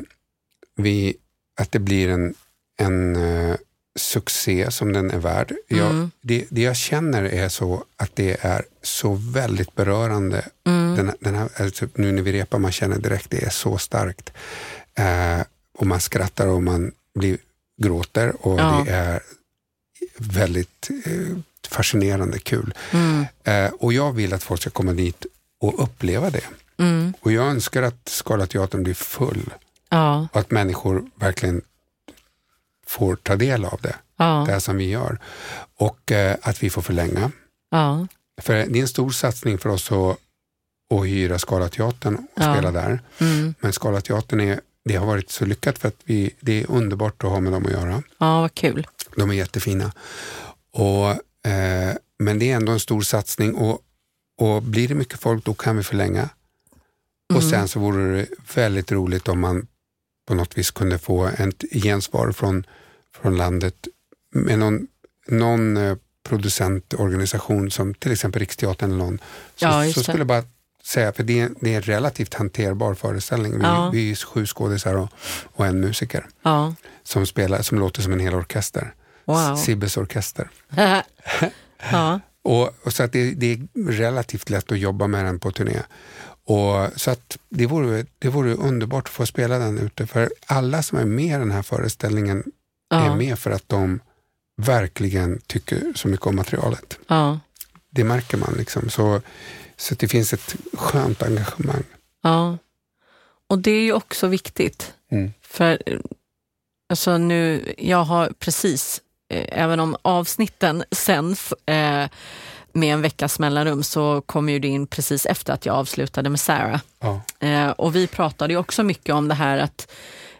[SPEAKER 3] vi, att det blir en, en eh, succé som den är värd. Jag,
[SPEAKER 2] Mm.
[SPEAKER 3] det, det jag känner är så att det är så väldigt berörande.
[SPEAKER 2] Mm.
[SPEAKER 3] Den, den här, alltså, nu när vi repar, man känner direkt det är så starkt. Eh, och man skrattar och man blir, gråter och
[SPEAKER 2] Ja.
[SPEAKER 3] det är väldigt eh, fascinerande kul.
[SPEAKER 2] Mm.
[SPEAKER 3] Eh, och jag vill att folk ska komma dit och uppleva det.
[SPEAKER 2] Mm.
[SPEAKER 3] Och jag önskar att Scalateatern blir full
[SPEAKER 2] Ja,
[SPEAKER 3] och att människor verkligen får ta del av det, det
[SPEAKER 2] ja,
[SPEAKER 3] här som vi gör. Och eh, att vi får förlänga.
[SPEAKER 2] ja,
[SPEAKER 3] För det är en stor satsning för oss att, att hyra Scalateatern och
[SPEAKER 2] Ja.
[SPEAKER 3] spela där.
[SPEAKER 2] mm.
[SPEAKER 3] Men Scalateatern är, det har varit så lyckat för att vi, det är underbart att ha med dem att göra.
[SPEAKER 2] ja, vad kul.
[SPEAKER 3] De är jättefina. Och, eh, men det är ändå en stor satsning och, och blir det mycket folk då kan vi förlänga. Och
[SPEAKER 2] Mm.
[SPEAKER 3] sen så vore det väldigt roligt om man på något vis kunde få ett gensvar från, från landet med någon, någon eh, producentorganisation som till exempel Riksteatern eller någon. Så,
[SPEAKER 2] Ja,
[SPEAKER 3] så skulle jag bara säga, för det är, det är en relativt hanterbar föreställning. Vi,
[SPEAKER 2] Ja.
[SPEAKER 3] vi är sju skådisar och, och en musiker
[SPEAKER 2] Ja,
[SPEAKER 3] som, spelar, som låter som en hel orkester.
[SPEAKER 2] wow.
[SPEAKER 3] Sibbes orkester.
[SPEAKER 2] ja,
[SPEAKER 3] Och, och så att det, det är relativt lätt att jobba med den på turné. Och, så att det, vore, det vore underbart att få spela den ute. För alla som är med i den här föreställningen är
[SPEAKER 2] ja,
[SPEAKER 3] med för att de verkligen tycker så mycket om materialet.
[SPEAKER 2] ja,
[SPEAKER 3] Det märker man. liksom. Så, så det finns ett skönt engagemang.
[SPEAKER 2] ja. Och det är ju också viktigt.
[SPEAKER 3] Mm.
[SPEAKER 2] För alltså nu, jag har precis, eh, även om avsnitten f- eh, med en veckas mellanrum så kom ju det in precis efter att jag avslutade med Sarah.
[SPEAKER 3] Ja.
[SPEAKER 2] Eh, och vi pratade ju också mycket om det här att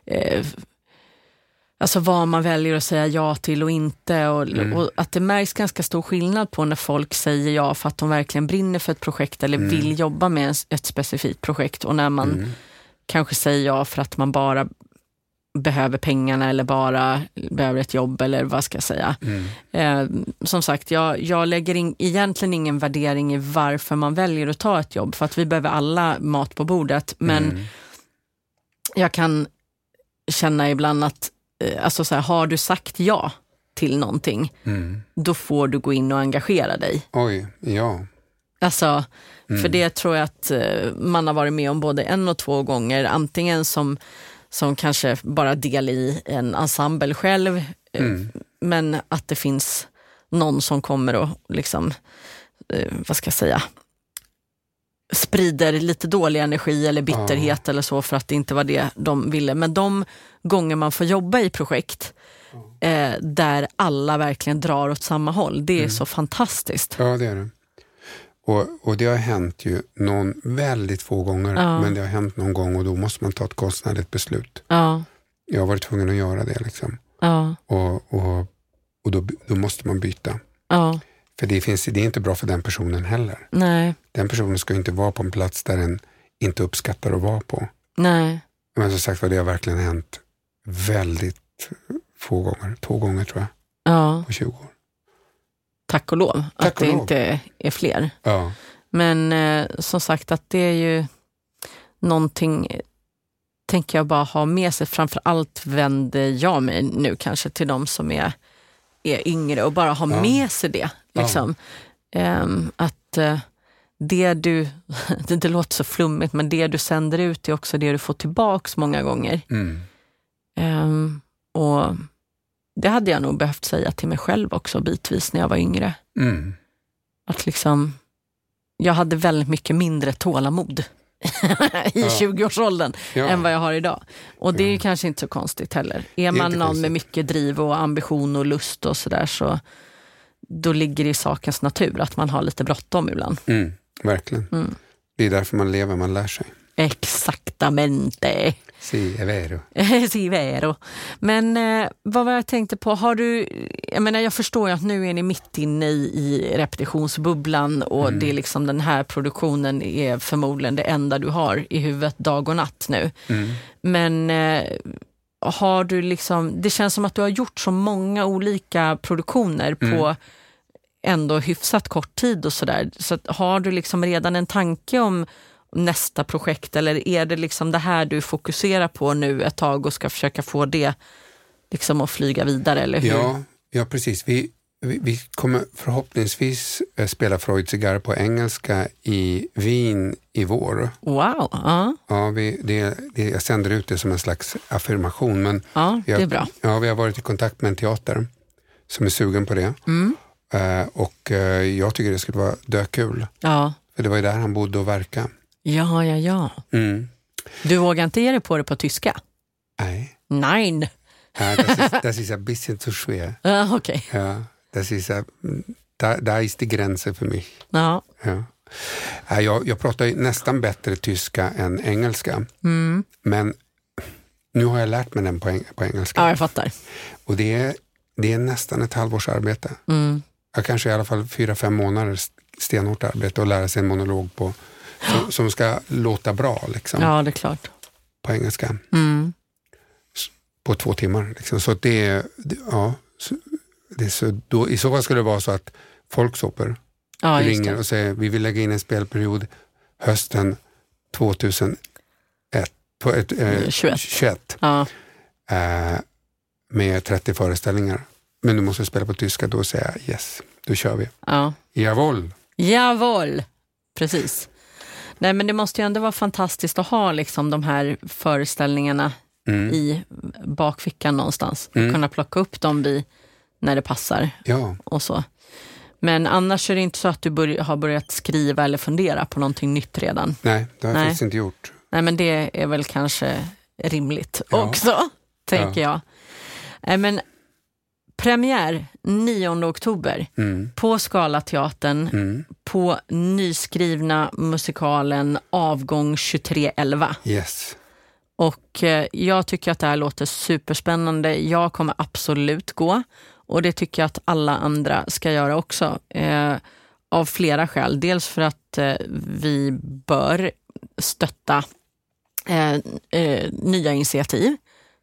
[SPEAKER 2] eh, Alltså vad man väljer att säga ja till och inte och,
[SPEAKER 3] Mm.
[SPEAKER 2] och att det märks ganska stor skillnad på när folk säger ja för att de verkligen brinner för ett projekt eller
[SPEAKER 3] Mm.
[SPEAKER 2] vill jobba med ett specifikt projekt och när man
[SPEAKER 3] Mm.
[SPEAKER 2] kanske säger ja för att man bara behöver pengarna eller bara behöver ett jobb eller vad ska jag säga.
[SPEAKER 3] Mm.
[SPEAKER 2] Eh, som sagt, jag, jag lägger in, egentligen ingen värdering i varför man väljer att ta ett jobb för att vi behöver alla mat på bordet men
[SPEAKER 3] Mm.
[SPEAKER 2] jag kan känna ibland att eh, alltså så här, har du sagt ja till någonting,
[SPEAKER 3] Mm.
[SPEAKER 2] då får du gå in och engagera dig.
[SPEAKER 3] Oj, ja.
[SPEAKER 2] Alltså,
[SPEAKER 3] Mm.
[SPEAKER 2] För det tror jag att eh, man har varit med om både en och två gånger. Antingen som, som kanske bara del i en ensemble själv, eh,
[SPEAKER 3] Mm.
[SPEAKER 2] men att det finns någon som kommer och liksom, eh, vad ska jag säga, sprider lite dålig energi eller bitterhet eller så för att det inte var det de ville. Men de gånger man får jobba i projekt eh, där alla verkligen drar åt samma håll, det är
[SPEAKER 3] Mm.
[SPEAKER 2] så fantastiskt.
[SPEAKER 3] Ja, det är det. Och, och det har hänt ju någon, väldigt få gånger,
[SPEAKER 2] Ja.
[SPEAKER 3] men det har hänt någon gång och då måste man ta ett konstnärligt beslut.
[SPEAKER 2] Ja,
[SPEAKER 3] Jag har varit tvungen att göra det. Liksom.
[SPEAKER 2] ja,
[SPEAKER 3] Och, och, och då, då måste man byta.
[SPEAKER 2] ja,
[SPEAKER 3] För det, finns, det är inte bra för den personen heller.
[SPEAKER 2] nej,
[SPEAKER 3] Den personen ska inte vara på en plats där den inte uppskattar att vara på.
[SPEAKER 2] nej.
[SPEAKER 3] Men som sagt var, det har verkligen hänt väldigt få gånger. Två gånger tror jag,
[SPEAKER 2] Ja,
[SPEAKER 3] på 20 år.
[SPEAKER 2] Tack och lov
[SPEAKER 3] Tack
[SPEAKER 2] att
[SPEAKER 3] och
[SPEAKER 2] det
[SPEAKER 3] lov.
[SPEAKER 2] inte är fler.
[SPEAKER 3] Ja.
[SPEAKER 2] Men eh, som sagt att det är ju någonting, eh, tänker jag bara ha med sig. Framför allt vänder jag mig nu kanske till de som är, är yngre och bara ha
[SPEAKER 3] Ja.
[SPEAKER 2] med sig det. Liksom. Ehm, att eh, det du, det, det låter så flummigt, men det du sänder ut är också det du får tillbaks många gånger.
[SPEAKER 3] Mm.
[SPEAKER 2] Ehm, och det hade jag nog behövt säga till mig själv också bitvis när jag var yngre.
[SPEAKER 3] Mm.
[SPEAKER 2] Att liksom, jag hade väldigt mycket mindre tålamod i
[SPEAKER 3] Ja.
[SPEAKER 2] 20-årsåldern
[SPEAKER 3] Ja.
[SPEAKER 2] än vad jag har idag. Och det är
[SPEAKER 3] Ja.
[SPEAKER 2] kanske inte så konstigt heller. Är man någon
[SPEAKER 3] konstigt.
[SPEAKER 2] med mycket driv och ambition och lust och sådär så då ligger det i sakens natur att man har lite bråttom ibland.
[SPEAKER 3] Mm. Verkligen.
[SPEAKER 2] Mm.
[SPEAKER 3] Det är därför man lever, man lär sig.
[SPEAKER 2] Exaktamente.
[SPEAKER 3] Si, è vero.
[SPEAKER 2] si vero. Men eh, vad var jag tänkte på, har du, jag menar jag förstår ju att nu är ni mitt inne i, i repetitionsbubblan och
[SPEAKER 3] Mm.
[SPEAKER 2] det är liksom den här produktionen är förmodligen det enda du har i huvudet dag och natt nu.
[SPEAKER 3] Mm.
[SPEAKER 2] Men eh, har du liksom, det känns som att du har gjort så många olika produktioner på
[SPEAKER 3] Mm.
[SPEAKER 2] ändå hyfsat kort tid och sådär. Så har du liksom redan en tanke om nästa projekt eller är det liksom det här du fokuserar på nu ett tag och ska försöka få det liksom att flyga vidare eller hur?
[SPEAKER 3] Ja, ja, precis. Vi, vi, vi kommer förhoppningsvis eh, spela Freud cigarr på engelska i Wien i vår.
[SPEAKER 2] Wow, ja,
[SPEAKER 3] Ja, vi, det, det, jag sänder ut det som en slags affirmation. Men
[SPEAKER 2] ja det är bra.
[SPEAKER 3] Ja, vi har varit i kontakt med en teater som är sugen på det.
[SPEAKER 2] Mm.
[SPEAKER 3] Eh, och eh, jag tycker det skulle vara dökul.
[SPEAKER 2] Ja,
[SPEAKER 3] För det var ju där han bodde och verkade.
[SPEAKER 2] Ja, ja, ja.
[SPEAKER 3] Mm.
[SPEAKER 2] Du vågar inte ge dig på det på tyska?
[SPEAKER 3] Nej,
[SPEAKER 2] Nein.
[SPEAKER 3] ja, das, ist, das ist ein bisschen zu schwer.
[SPEAKER 2] Uh, Okej.
[SPEAKER 3] Ja, das ist, da, da ist die Grenze för mig.
[SPEAKER 2] Ja.
[SPEAKER 3] Ja. Ja, Jag, jag pratar nästan bättre tyska än engelska,
[SPEAKER 2] Mm.
[SPEAKER 3] men nu har jag lärt mig den på, på engelska.
[SPEAKER 2] ja, jag fattar.
[SPEAKER 3] Och det är, det är nästan ett halvårs arbete.
[SPEAKER 2] Mm.
[SPEAKER 3] Jag kanske i alla fall fyra, fem månaders stenhårt arbete och lära sig en monolog på, som, som ska låta bra liksom,
[SPEAKER 2] Ja, det är klart.
[SPEAKER 3] på engelska
[SPEAKER 2] Mm.
[SPEAKER 3] på två timmar. Liksom. Så det ja, så, det så, då, I så fall skulle det vara så att Folksoper
[SPEAKER 2] Ja,
[SPEAKER 3] ringer och säger vi vill lägga in en spelperiod hösten 2001, på ett, eh,
[SPEAKER 2] 21.
[SPEAKER 3] 21
[SPEAKER 2] Ja.
[SPEAKER 3] eh, med 30 föreställningar. Men du måste spela på tyska, då säger jag yes, då kör vi.
[SPEAKER 2] ja.
[SPEAKER 3] Jawohl.
[SPEAKER 2] Jawohl, precis. Nej, men det måste ju ändå vara fantastiskt att ha liksom, de här föreställningarna
[SPEAKER 3] Mm.
[SPEAKER 2] i bakfickan någonstans.
[SPEAKER 3] Mm.
[SPEAKER 2] Kunna plocka upp dem vid, när det passar
[SPEAKER 3] Ja,
[SPEAKER 2] och så. Men annars är det inte så att du börj- har börjat skriva eller fundera på någonting nytt redan.
[SPEAKER 3] nej, det har jag faktiskt inte gjort.
[SPEAKER 2] Nej, men det är väl kanske rimligt
[SPEAKER 3] Ja.
[SPEAKER 2] också, tänker jag. Nej, men premiär 9 oktober
[SPEAKER 3] Mm.
[SPEAKER 2] på Scalateatern
[SPEAKER 3] Mm.
[SPEAKER 2] på nyskrivna musikalen Avgång 2311.
[SPEAKER 3] Yes.
[SPEAKER 2] Och eh, jag tycker att det här låter superspännande. Jag kommer absolut gå och det tycker jag att alla andra ska göra också. Eh, av flera skäl. Dels för att eh, vi bör stötta eh, eh, nya initiativ,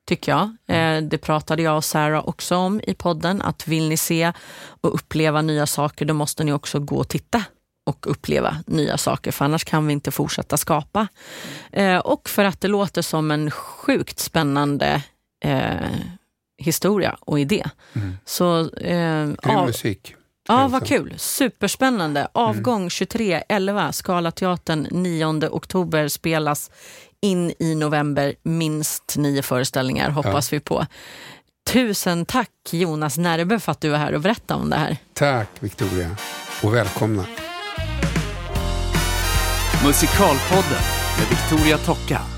[SPEAKER 2] tycker jag. Eh, det pratade jag och Sarah också om i podden, att vill ni se och uppleva nya saker, då måste ni också gå och titta och uppleva nya saker, för annars kan vi inte fortsätta skapa. Eh, och för att det låter som en sjukt spännande eh, historia och idé.
[SPEAKER 3] Mm.
[SPEAKER 2] Så eh,
[SPEAKER 3] Grym
[SPEAKER 2] av,
[SPEAKER 3] musik.
[SPEAKER 2] Ja, vad kul. Superspännande. Avgång 23.11, Scalateatern 9 oktober spelas in i november. Minst nio föreställningar hoppas vi på. Tusen tack Jonas Närbe för att du är här och berättade om det här.
[SPEAKER 3] Tack Victoria och välkomna.
[SPEAKER 1] Musikalpodden med Victoria Tocka.